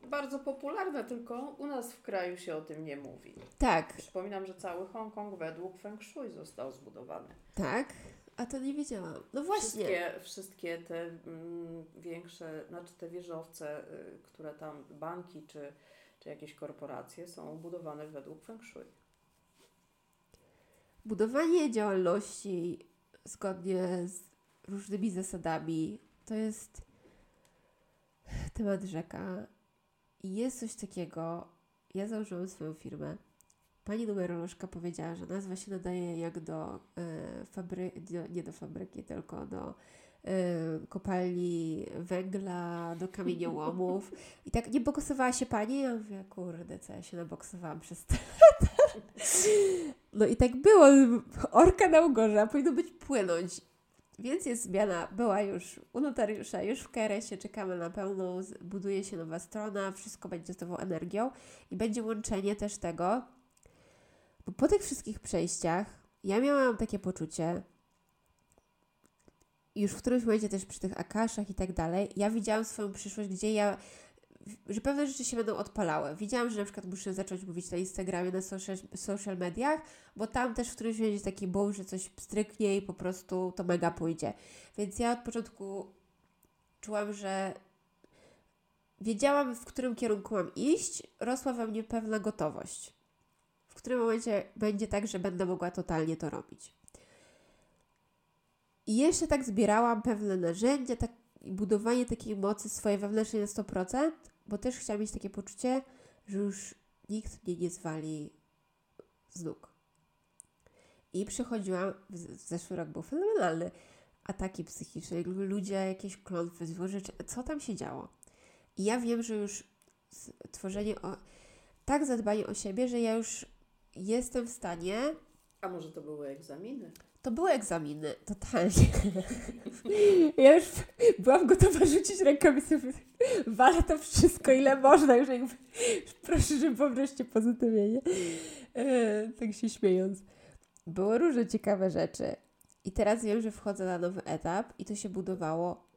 bardzo popularne, tylko u nas w kraju się o tym nie mówi. Tak, Przypominam, że cały Hongkong według Feng Shui został zbudowany. tak. A to nie wiedziałam. No właśnie. Wszystkie, wszystkie te mm, większe, znaczy te wieżowce, y, które tam, banki czy, czy jakieś korporacje są budowane według Feng Shui. Budowanie działalności zgodnie z różnymi zasadami to jest temat rzeka. I jest coś takiego. Ja założyłam swoją firmę. Pani numerolożka powiedziała, że nazwa się nadaje jak do e, fabryki, nie do fabryki, tylko do e, kopalni węgla, do kamieniołomów. I tak nie boksowała się pani? Ja mówię, kurde, co ja się naboksowałam przez te lata. No i tak było. Orka na ugorze, powinno być płynąć. Więc jest zmiana, była już u notariusza, już w KRS-ie czekamy na pełną, buduje się nowa strona, wszystko będzie z nową energią i będzie łączenie też tego, bo po tych wszystkich przejściach ja miałam takie poczucie, już w którymś momencie też przy tych akaszach i tak dalej, ja widziałam swoją przyszłość, gdzie ja, że pewne rzeczy się będą odpalały. Widziałam, że na przykład muszę zacząć mówić na Instagramie, na social, social mediach, bo tam też w którymś będzie taki boom, że coś stryknie i po prostu to mega pójdzie. Więc ja od początku czułam, że wiedziałam, w którym kierunku mam iść, rosła we mnie pewna gotowość. W którym momencie będzie tak, że będę mogła totalnie to robić. I jeszcze tak zbierałam pewne narzędzia, tak, budowanie takiej mocy swojej wewnętrznej na 100%, bo też chciałam mieć takie poczucie, że już nikt mnie nie zwali z nóg. I przychodziłam, zeszły rok był fenomenalny, ataki psychiczne, ludzie jakieś klątwy, złożycze, co tam się działo. I ja wiem, że już tworzenie, o, tak zadbanie o siebie, że ja już jestem w stanie A może to były egzaminy? To były egzaminy, totalnie. Ja już byłam gotowa rzucić rękami sobie, walę to wszystko, ile można, już jakby, proszę, żeby po prostu pozytywienie. E, tak się śmiejąc. Było różne ciekawe rzeczy. I teraz wiem, że wchodzę na nowy etap i to się budowało.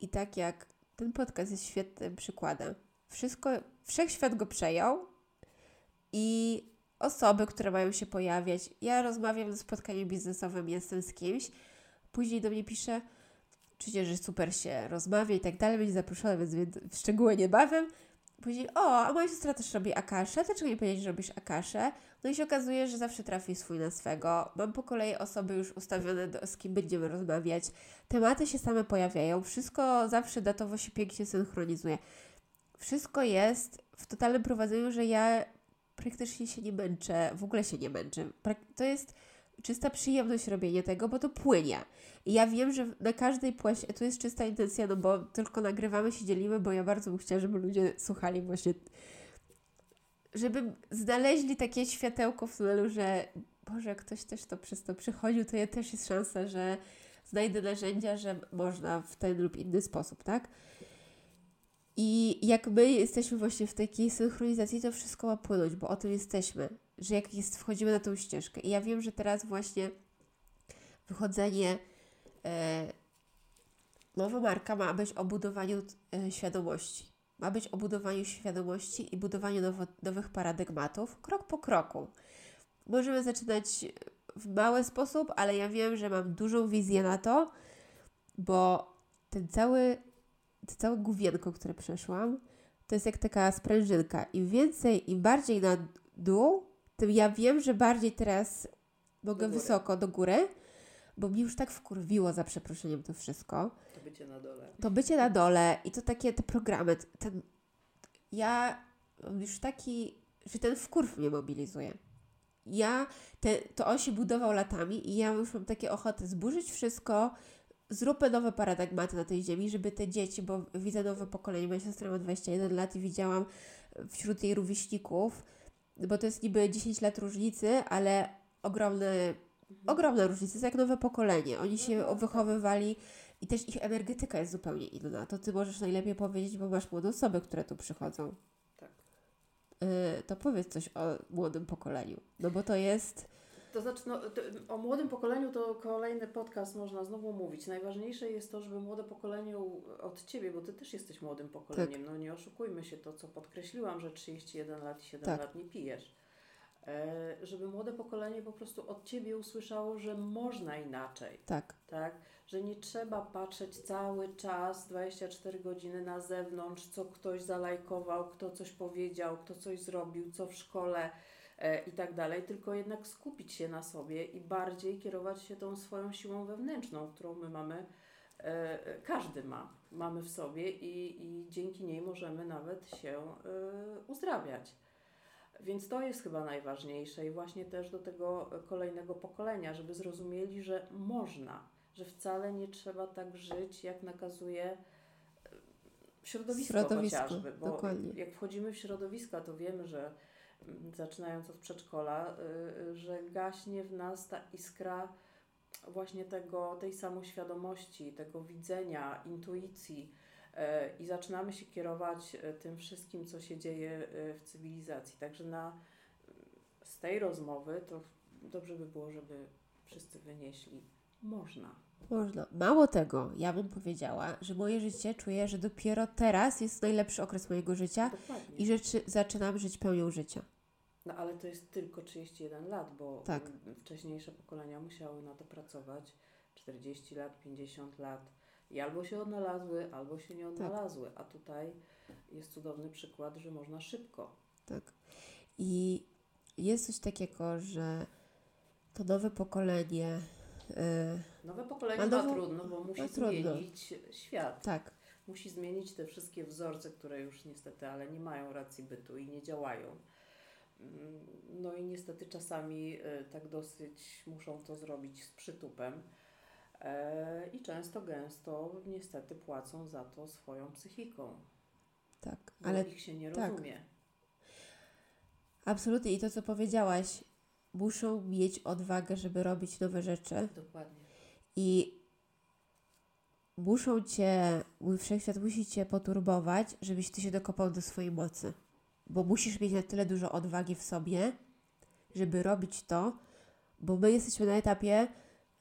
I tak jak ten podcast jest świetnym przykładem. Wszystko, wszechświat go przejął i osoby, które mają się pojawiać. Ja rozmawiam na spotkaniu biznesowym, jestem z kimś, później do mnie pisze, oczywiście, że super się rozmawia i tak dalej, będzie zaproszona, więc w szczegóły niebawem. Później, o, a moja siostra też robi akaszę, dlaczego nie powiedzieć, że robisz akaszę? No i się okazuje, że zawsze trafi swój na swego. Mam po kolei osoby już ustawione, do, z kim będziemy rozmawiać. Tematy się same pojawiają, wszystko zawsze datowo się pięknie synchronizuje. Wszystko jest w totalnym prowadzeniu, że ja praktycznie się nie męczę, w ogóle się nie męczę. To jest czysta przyjemność robienie tego, bo to płynie. I ja wiem, że na każdej płasie, to jest czysta intencja, no bo tylko nagrywamy się, dzielimy, bo ja bardzo bym chciała, żeby ludzie słuchali właśnie, żeby znaleźli takie światełko w tunelu, że Boże, ktoś też to przez to przychodził, to ja też jest szansa, że znajdę narzędzia, że można w ten lub inny sposób, tak? I jak my jesteśmy właśnie w takiej synchronizacji, to wszystko ma płynąć, bo o tym jesteśmy, że jak jest, wchodzimy na tą ścieżkę. I ja wiem, że teraz właśnie wychodzenie, e, nowa marka ma być o budowaniu e, świadomości. Ma być o budowaniu świadomości i budowaniu nowo, nowych paradygmatów, krok po kroku. Możemy zaczynać w mały sposób, ale ja wiem, że mam dużą wizję na to, bo ten cały to całe główienko, które przeszłam, to jest jak taka sprężynka. Im więcej, im bardziej na dół, tym ja wiem, że bardziej teraz mogę Do wysoko do góry, bo mi już tak wkurwiło za przeproszeniem to wszystko. To bycie na dole. To bycie na dole i to takie te programy, ten, ja mam już taki, że ten wkurw mnie mobilizuje. Ja, te, to on się budował latami i ja już mam takie ochoty zburzyć wszystko, zróbmy nowe paradygmaty na tej ziemi, żeby te dzieci, bo widzę nowe pokolenie, moja siostra ma 21 lat i widziałam wśród jej rówieśników bo to jest niby 10 lat różnicy, ale ogromne, ogromna różnica, to jest jak nowe pokolenie. Oni się Mhm. No tak, wychowywali i też ich energetyka jest zupełnie inna. To ty możesz najlepiej powiedzieć, bo masz młode osoby, które tu przychodzą. Tak. Yy, to powiedz coś o młodym pokoleniu. No bo to jest. To znaczy, no, to, o młodym pokoleniu to kolejny podcast można znowu mówić. Najważniejsze jest to, żeby młode pokolenie od Ciebie, bo Ty też jesteś młodym pokoleniem, no nie oszukujmy się, to co podkreśliłam, że 31 lat i 7 Tak. lat nie pijesz. E, żeby młode pokolenie po prostu od Ciebie usłyszało, że można inaczej, Tak, tak? Że nie trzeba patrzeć cały czas, 24 godziny na zewnątrz, co ktoś zalajkował, kto coś powiedział, kto coś zrobił, co w szkole i tak dalej, tylko jednak skupić się na sobie i bardziej kierować się tą swoją siłą wewnętrzną, którą my mamy, e, e, każdy ma, mamy w sobie i, i dzięki niej możemy nawet się e, uzdrawiać. Więc to jest chyba najważniejsze i właśnie też do tego kolejnego pokolenia, żeby zrozumieli, że można, że wcale nie trzeba tak żyć, jak nakazuje e, środowisko, Środowisko, chociażby. Bo dokładnie. jak wchodzimy w środowiska, to wiemy, że zaczynając od przedszkola, y, y, że gaśnie w nas ta iskra właśnie tego, tej samoświadomości, tego widzenia, intuicji e, i zaczynamy się kierować tym wszystkim, co się dzieje w cywilizacji. Także na, z tej rozmowy to dobrze by było, żeby wszyscy wynieśli można. można. Mało tego, ja bym powiedziała, że moje życie czuję, że dopiero teraz jest najlepszy okres mojego życia Dokładnie. i że czy, zaczynam żyć pełnią życia. No ale to jest tylko 31 lat, bo Tak. mm, wcześniejsze pokolenia musiały na to pracować 40 lat, 50 lat i albo się odnalazły, albo się nie odnalazły, a tutaj jest cudowny przykład, że można szybko. Tak. I jest coś takiego, że to nowe pokolenie. Yy, Nowe pokolenie ma nowo- trudno, bo musi trudno. zmienić świat. tak, Musi zmienić te wszystkie wzorce, które już niestety, ale nie mają racji bytu i nie działają. No i niestety czasami e, tak dosyć muszą to zrobić z przytupem. E, I często, gęsto niestety płacą za to swoją psychiką, tak. bo Ale ich się nie tak. rozumie. absolutnie i to, co powiedziałaś, muszą mieć odwagę, żeby robić nowe rzeczy Dokładnie. i muszą cię, mój wszechświat musi cię poturbować, żebyś ty się dokopał do swojej mocy. Bo musisz mieć na tyle dużo odwagi w sobie, żeby robić to, bo my jesteśmy na etapie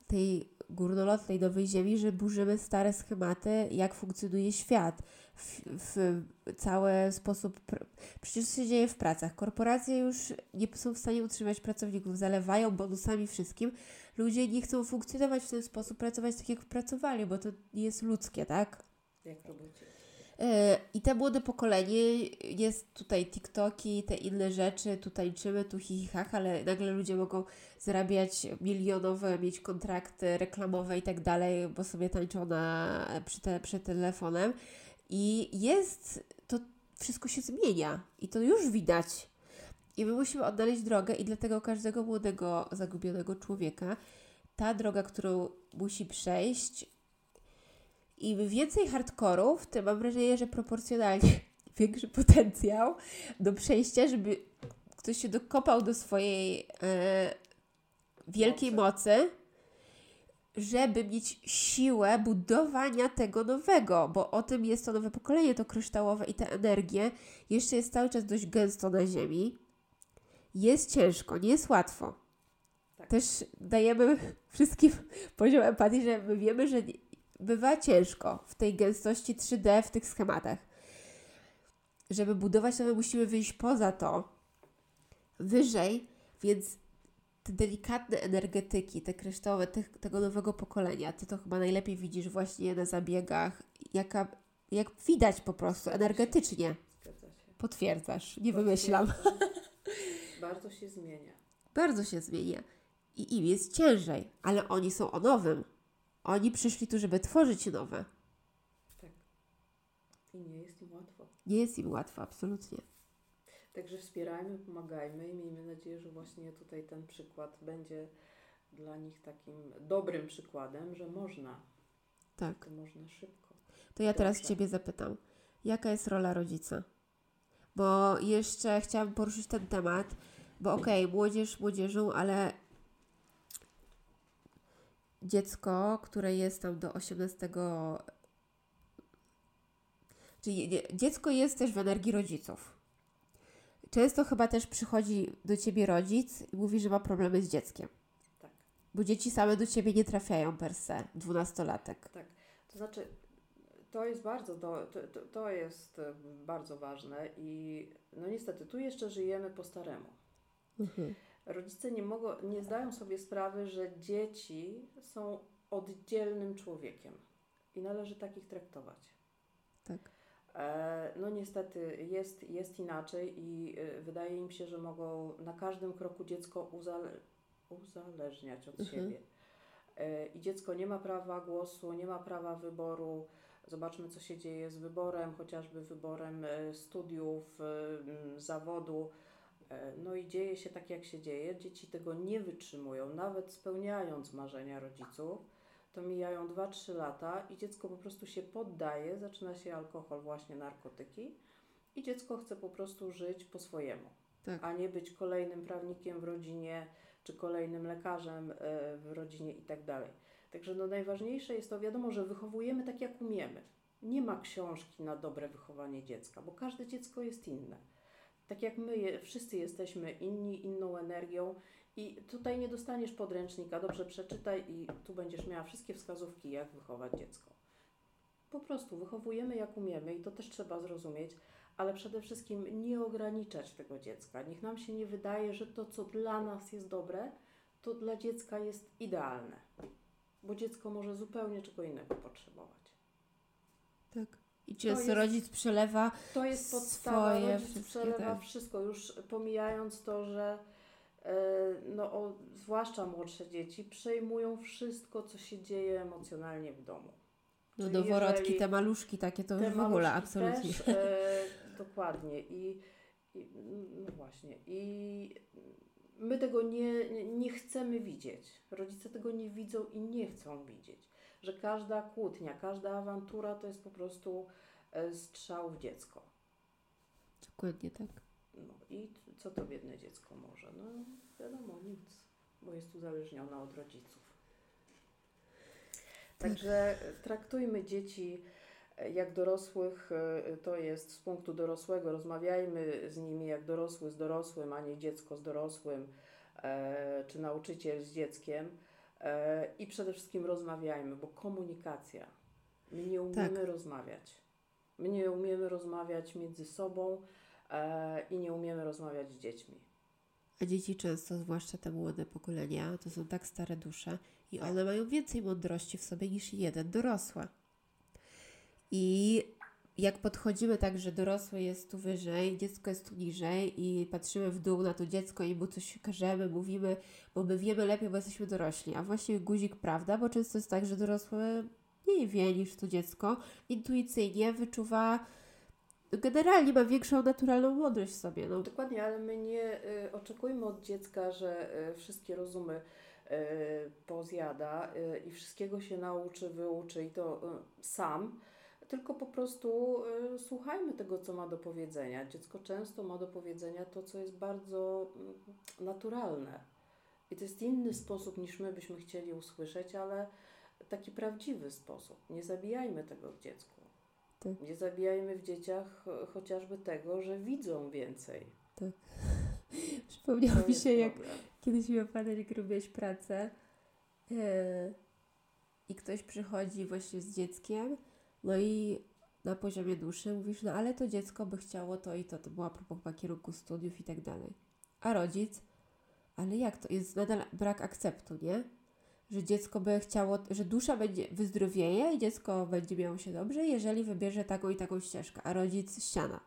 tej górnolotnej nowej ziemi, że burzymy stare schematy, jak funkcjonuje świat, w, w cały sposób. Pr- Przecież co się dzieje w pracach. Korporacje już nie są w stanie utrzymać pracowników, zalewają bonusami wszystkim. Ludzie nie chcą funkcjonować w ten sposób, pracować tak jak pracowali, bo to nie jest ludzkie, tak? Jak robicie? E, I te młode pokolenie, jest tutaj TikToki, te inne rzeczy, tu tańczymy, tu hihichach, ale nagle ludzie mogą zarabiać milionowe, mieć kontrakty reklamowe i tak dalej, bo sobie tańczą na, przy, te, przy telefonem. I jest, to wszystko się zmienia i to już widać. I my musimy odnaleźć drogę i dlatego każdego młodego, zagubionego człowieka ta droga, którą musi przejść, im więcej hardkorów, tym mam wrażenie, że proporcjonalnie większy potencjał do przejścia, żeby ktoś się dokopał do swojej e, wielkiej mocy, żeby mieć siłę budowania tego nowego, bo o tym jest to nowe pokolenie, to kryształowe i te energie jeszcze jest cały czas dość gęsto na ziemi. Jest ciężko, nie jest łatwo. Tak. Też dajemy wszystkim poziom empatii, że my wiemy, że bywa ciężko w tej gęstości 3D, w tych schematach. Żeby budować to, my musimy wyjść poza to, wyżej, więc te delikatne energetyki, te kryształowe te, tego nowego pokolenia, ty to chyba najlepiej widzisz właśnie na zabiegach, jaka, jak widać po prostu energetycznie. Potwierdzasz, nie wymyślam. Bardzo się zmienia. Bardzo się zmienia. I im jest ciężej, ale oni są o nowym. Oni przyszli tu, żeby tworzyć nowe. Tak. I nie jest im łatwo. Nie jest im łatwo, absolutnie. Także wspierajmy, pomagajmy i miejmy nadzieję, że właśnie tutaj ten przykład będzie dla nich takim dobrym przykładem, że można, Tak. to można szybko. To ja teraz Dobrze. Ciebie zapytam, jaka jest rola rodzica? Bo jeszcze chciałam poruszyć ten temat, bo okej, okay, młodzież młodzieżą, ale dziecko, które jest tam do 18. Czyli dziecko jest też w energii rodziców. Często chyba też przychodzi do ciebie rodzic i mówi, że ma problemy z dzieckiem. Tak. Bo dzieci same do ciebie nie trafiają per se, dwunastolatek. Tak. To znaczy, to jest bardzo, to, to, to jest bardzo ważne i no niestety tu jeszcze żyjemy po staremu. Mhm. Rodzice nie mogą, nie zdają sobie sprawy, że dzieci są oddzielnym człowiekiem i należy takich traktować. Tak. E, no niestety jest, jest inaczej i e, wydaje im się, że mogą na każdym kroku dziecko uzale uzależniać od mhm. siebie. I dziecko nie ma prawa głosu, nie ma prawa wyboru Zobaczmy, co się dzieje z wyborem, chociażby wyborem e, studiów, e, zawodu. E, no i dzieje się tak, jak się dzieje. Dzieci tego nie wytrzymują, nawet spełniając marzenia rodziców. To mijają 2-3 lata i dziecko po prostu się poddaje, zaczyna się alkohol, właśnie narkotyki i dziecko chce po prostu żyć po swojemu, tak. a nie być kolejnym prawnikiem w rodzinie, czy kolejnym lekarzem w rodzinie i tak. Także no najważniejsze jest to, wiadomo, że wychowujemy tak jak umiemy. Nie ma książki na dobre wychowanie dziecka, bo każde dziecko jest inne. Tak jak my wszyscy jesteśmy inni, inną energią i tutaj nie dostaniesz podręcznika, dobrze przeczytaj i tu będziesz miała wszystkie wskazówki, jak wychować dziecko. Po prostu wychowujemy jak umiemy i to też trzeba zrozumieć, ale przede wszystkim nie ograniczać tego dziecka. Niech nam się nie wydaje, że to, co dla nas jest dobre, to dla dziecka jest idealne bo dziecko może zupełnie czego innego potrzebować. I często rodzic przelewa To jest podstawa, swoje, rodzic przelewa tak. wszystko, już pomijając to, że e, no, o, zwłaszcza młodsze dzieci przejmują wszystko, co się dzieje emocjonalnie w domu. No doworodki, te maluszki takie to już w ogóle absolutnie. Też, e, dokładnie. I, I, no właśnie. I my tego nie, nie chcemy widzieć. Rodzice tego nie widzą i nie chcą widzieć. Że każda kłótnia, każda awantura to jest po prostu e, strzał w dziecko. Dokładnie tak. No i co to biedne dziecko może? No wiadomo, nic, bo jest uzależnione od rodziców. Tak. Także traktujmy dzieci e, jak dorosłych, e, to jest z punktu dorosłego, rozmawiajmy z nimi jak dorosły z dorosłym, a nie dziecko z dorosłym czy nauczyciel z dzieckiem i przede wszystkim rozmawiajmy, bo komunikacja. My nie umiemy tak. rozmawiać. My nie umiemy rozmawiać między sobą e, i nie umiemy rozmawiać z dziećmi. A dzieci często, zwłaszcza te młode pokolenia, to są tak stare dusze i one mają więcej mądrości w sobie niż jeden dorosły. I jak podchodzimy tak, że dorosły jest tu wyżej, dziecko jest tu niżej i patrzymy w dół na to dziecko i mu coś każemy, mówimy, bo my wiemy lepiej, bo jesteśmy dorośli. A właśnie guzik prawda, bo często jest tak, że dorosły mniej wie niż to dziecko, intuicyjnie wyczuwa, generalnie ma większą naturalną mądrość w sobie. No. Dokładnie, ale my nie y, oczekujmy od dziecka, że y, wszystkie rozumy y, pozjada y, i wszystkiego się nauczy, wyuczy i to y, sam tylko po prostu y, słuchajmy tego, co ma do powiedzenia. Dziecko często ma do powiedzenia to, co jest bardzo y, naturalne. I to jest inny sposób niż my byśmy chcieli usłyszeć, ale taki prawdziwy sposób. Nie zabijajmy tego w dziecku. Tak. Nie zabijajmy w dzieciach y, chociażby tego, że widzą więcej. Tak. Przypomniało mi się, jak kiedyś mi opowiadać, jak robiłeś pracę yy, i ktoś przychodzi właśnie z dzieckiem no i na poziomie duszy mówisz, no ale to dziecko by chciało to i to, to była propos kierunku studiów i tak dalej. A rodzic, ale jak to? Jest nadal brak akceptu, nie? Że dziecko by chciało, że dusza będzie wyzdrowieje i dziecko będzie miało się dobrze, jeżeli wybierze taką i taką ścieżkę, a rodzic ściana.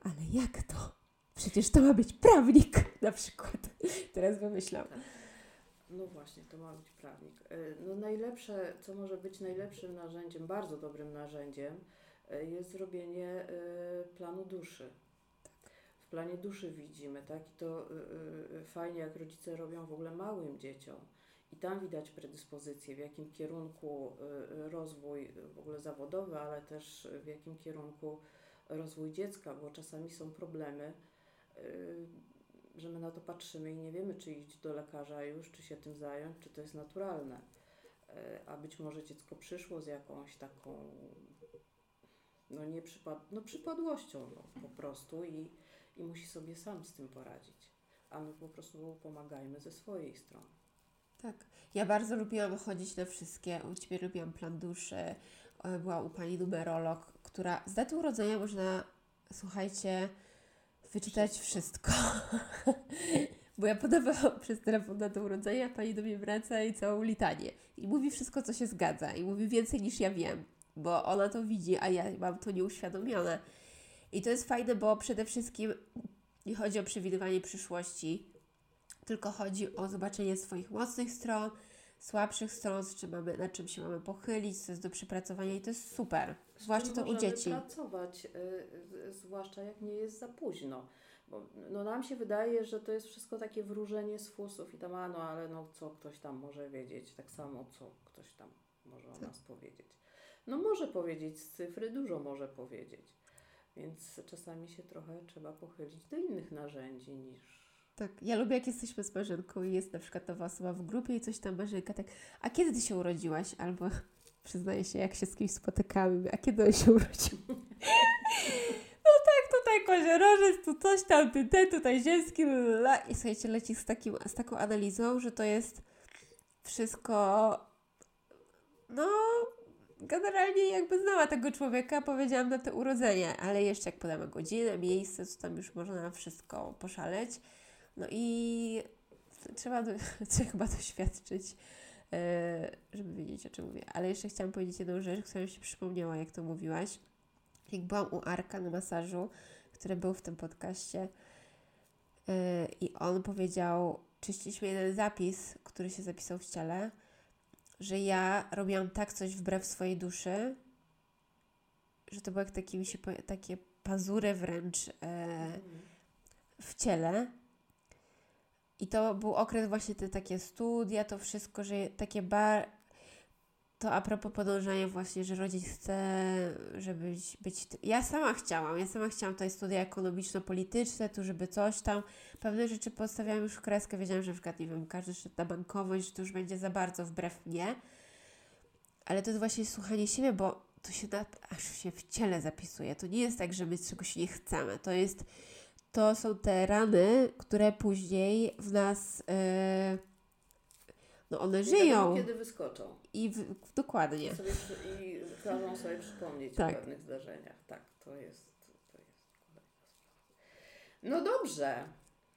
Ale jak to? Przecież to ma być prawnik na przykład. Teraz wymyślam. No właśnie, to ma być prawnik. E, no najlepsze, co może być najlepszym narzędziem, bardzo dobrym narzędziem, e, jest zrobienie e, planu duszy. W planie duszy widzimy, tak? I to fajnie, jak rodzice robią w ogóle małym dzieciom. I tam widać predyspozycję, w jakim kierunku rozwój w ogóle zawodowy, ale też w jakim kierunku rozwój dziecka, bo czasami są problemy, że my na to patrzymy i nie wiemy, czy iść do lekarza już, czy się tym zająć, czy to jest naturalne. Y, A być może dziecko przyszło z jakąś taką no nie przypad no przypadłością no, po prostu i, i musi sobie sam z tym poradzić. A my po prostu pomagajmy ze swojej strony. Tak. Ja bardzo lubiłam chodzić na wszystkie. U Ciebie lubiłam plan duszy. E, Była u Pani numerolog, która z daty urodzenia można, słuchajcie, wyczytać wszystko. Bo ja podawałam przez telefon datę urodzenia, Pani do mnie wraca i całą litanię. I mówi wszystko, co się zgadza. I mówi więcej niż ja wiem. Bo ona to widzi, a ja mam to nieuświadomione. I to jest fajne, bo przede wszystkim nie chodzi o przewidywanie przyszłości, tylko chodzi o zobaczenie swoich mocnych stron, słabszych stron, z czym mamy, nad czym się mamy pochylić, co jest do przepracowania i to jest super. Zwłaszcza to u dzieci. pracować, y, zwłaszcza jak nie jest za późno. Bo no, nam się wydaje, że to jest wszystko takie wróżenie z fusów i tam, a no ale no co ktoś tam może wiedzieć, tak samo co ktoś tam może o Tak. nas powiedzieć. No może powiedzieć z cyfry, dużo może powiedzieć. Więc czasami się trochę trzeba pochylić do innych narzędzi niż Tak, ja lubię jak jesteśmy z Marzenką i jest na przykład nowa osoba w grupie i coś tam Marzenka tak, a kiedy Ty się urodziłaś? Albo przyznaję się, jak się z kimś spotykamy, a kiedy on się urodził? no tak, tutaj koziorożec, tu coś tam, ty, ten, tutaj ziemski, la. I słuchajcie, leci z, takim, z taką analizą, że to jest wszystko, no, generalnie jakby znała tego człowieka, powiedziałam na to urodzenie, ale jeszcze jak podamy godzinę, miejsce, to tam już można wszystko poszaleć. No i trzeba, do, trzeba chyba doświadczyć, żeby wiedzieć, o czym mówię. Ale jeszcze chciałam powiedzieć jedną rzecz, która mi się przypomniała, jak to mówiłaś. Jak byłam u Arka na masażu, który był w tym podcaście e, i on powiedział, czyściliśmy jeden zapis, który się zapisał w ciele, że ja robiłam tak coś wbrew swojej duszy, że to było jak takie, mi się, takie pazury wręcz e, w ciele. I to był okres właśnie te takie studia, to wszystko, że takie bar... To a propos podążania właśnie, że rodzic chce, żeby być, być... Ja sama chciałam, ja sama chciałam tutaj studia ekonomiczno-polityczne, tu żeby coś tam. Pewne rzeczy postawiałam już w kreskę, wiedziałam, że na przykład, nie wiem, każdy szedł na bankowość, że to już będzie za bardzo wbrew mnie. Ale to jest właśnie słuchanie siebie, bo to się na, aż się w ciele zapisuje. To nie jest tak, że my czegoś nie chcemy. To jest to są te rany, które później w nas, e, no one żyją wiadomo, kiedy wyskoczą. i w, dokładnie. Sobie, przy- I każą sobie przypomnieć Tak. o pewnych zdarzeniach. Tak, to jest, to jest kolejna sprawa. No dobrze.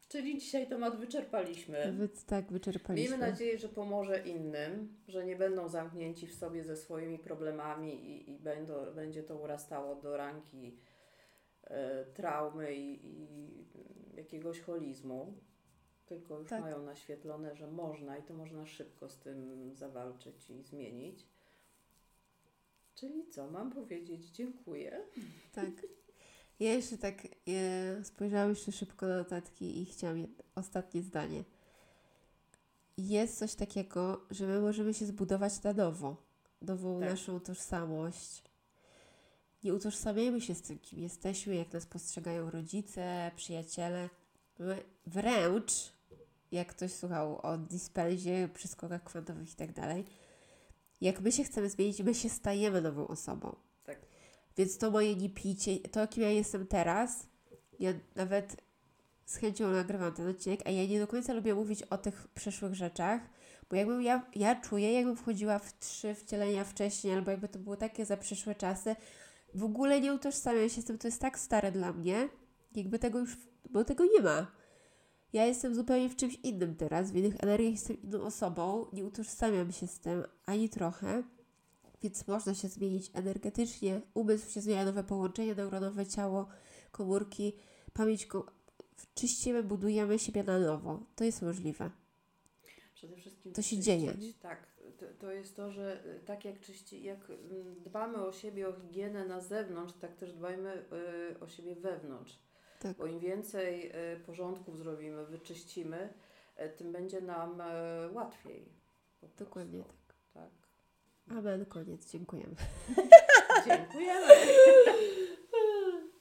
Czyli dzisiaj temat wyczerpaliśmy. Więc tak wyczerpaliśmy. Miejmy nadzieję, że pomoże innym, że nie będą zamknięci w sobie ze swoimi problemami i, i będą, będzie to urastało do ranki traumy i, i jakiegoś holizmu. Tylko już Tak. mają naświetlone, że można i to można szybko z tym zawalczyć i zmienić. Czyli co, mam powiedzieć dziękuję. Tak. Ja jeszcze tak e, spojrzałam jeszcze szybko na notatki i chciałam ostatnie zdanie. Jest coś takiego, że my możemy się zbudować na nowo. Nową Tak. naszą tożsamość. Nie utożsamiajmy się z tym, kim jesteśmy, jak nas postrzegają rodzice, przyjaciele. Wręcz, jak ktoś słuchał o dispensie, przy skokach kwantowych i tak dalej, jak my się chcemy zmienić, my się stajemy nową osobą. Tak. Więc to moje nie picie, to kim ja jestem teraz, ja nawet z chęcią nagrywam ten odcinek, a ja nie do końca lubię mówić o tych przeszłych rzeczach, bo jakbym ja, ja czuję, jakbym wchodziła w trzy wcielenia wcześniej, albo jakby to było takie za przyszłe czasy, w ogóle nie utożsamiam się z tym, to jest tak stare dla mnie, jakby tego już, bo tego nie ma. Ja jestem zupełnie w czymś innym teraz, w innych energiach jestem inną osobą, nie utożsamiam się z tym ani trochę, więc można się zmienić energetycznie, umysł się zmienia, nowe połączenia neuronowe, ciało, komórki, pamięć, ko- czyścimy, budujemy siebie na nowo. To jest możliwe. Przede wszystkim To się dzieje? Tak, to, jest to, że y, tak jak, czyści, jak mm, dbamy o siebie, o higienę na zewnątrz, tak też dbajmy y, o siebie wewnątrz. Tak. Bo im więcej y, porządków zrobimy, wyczyścimy, tym będzie nam łatwiej. Dokładnie tak. tak. Amen, koniec. Dziękujemy. Dziękujemy.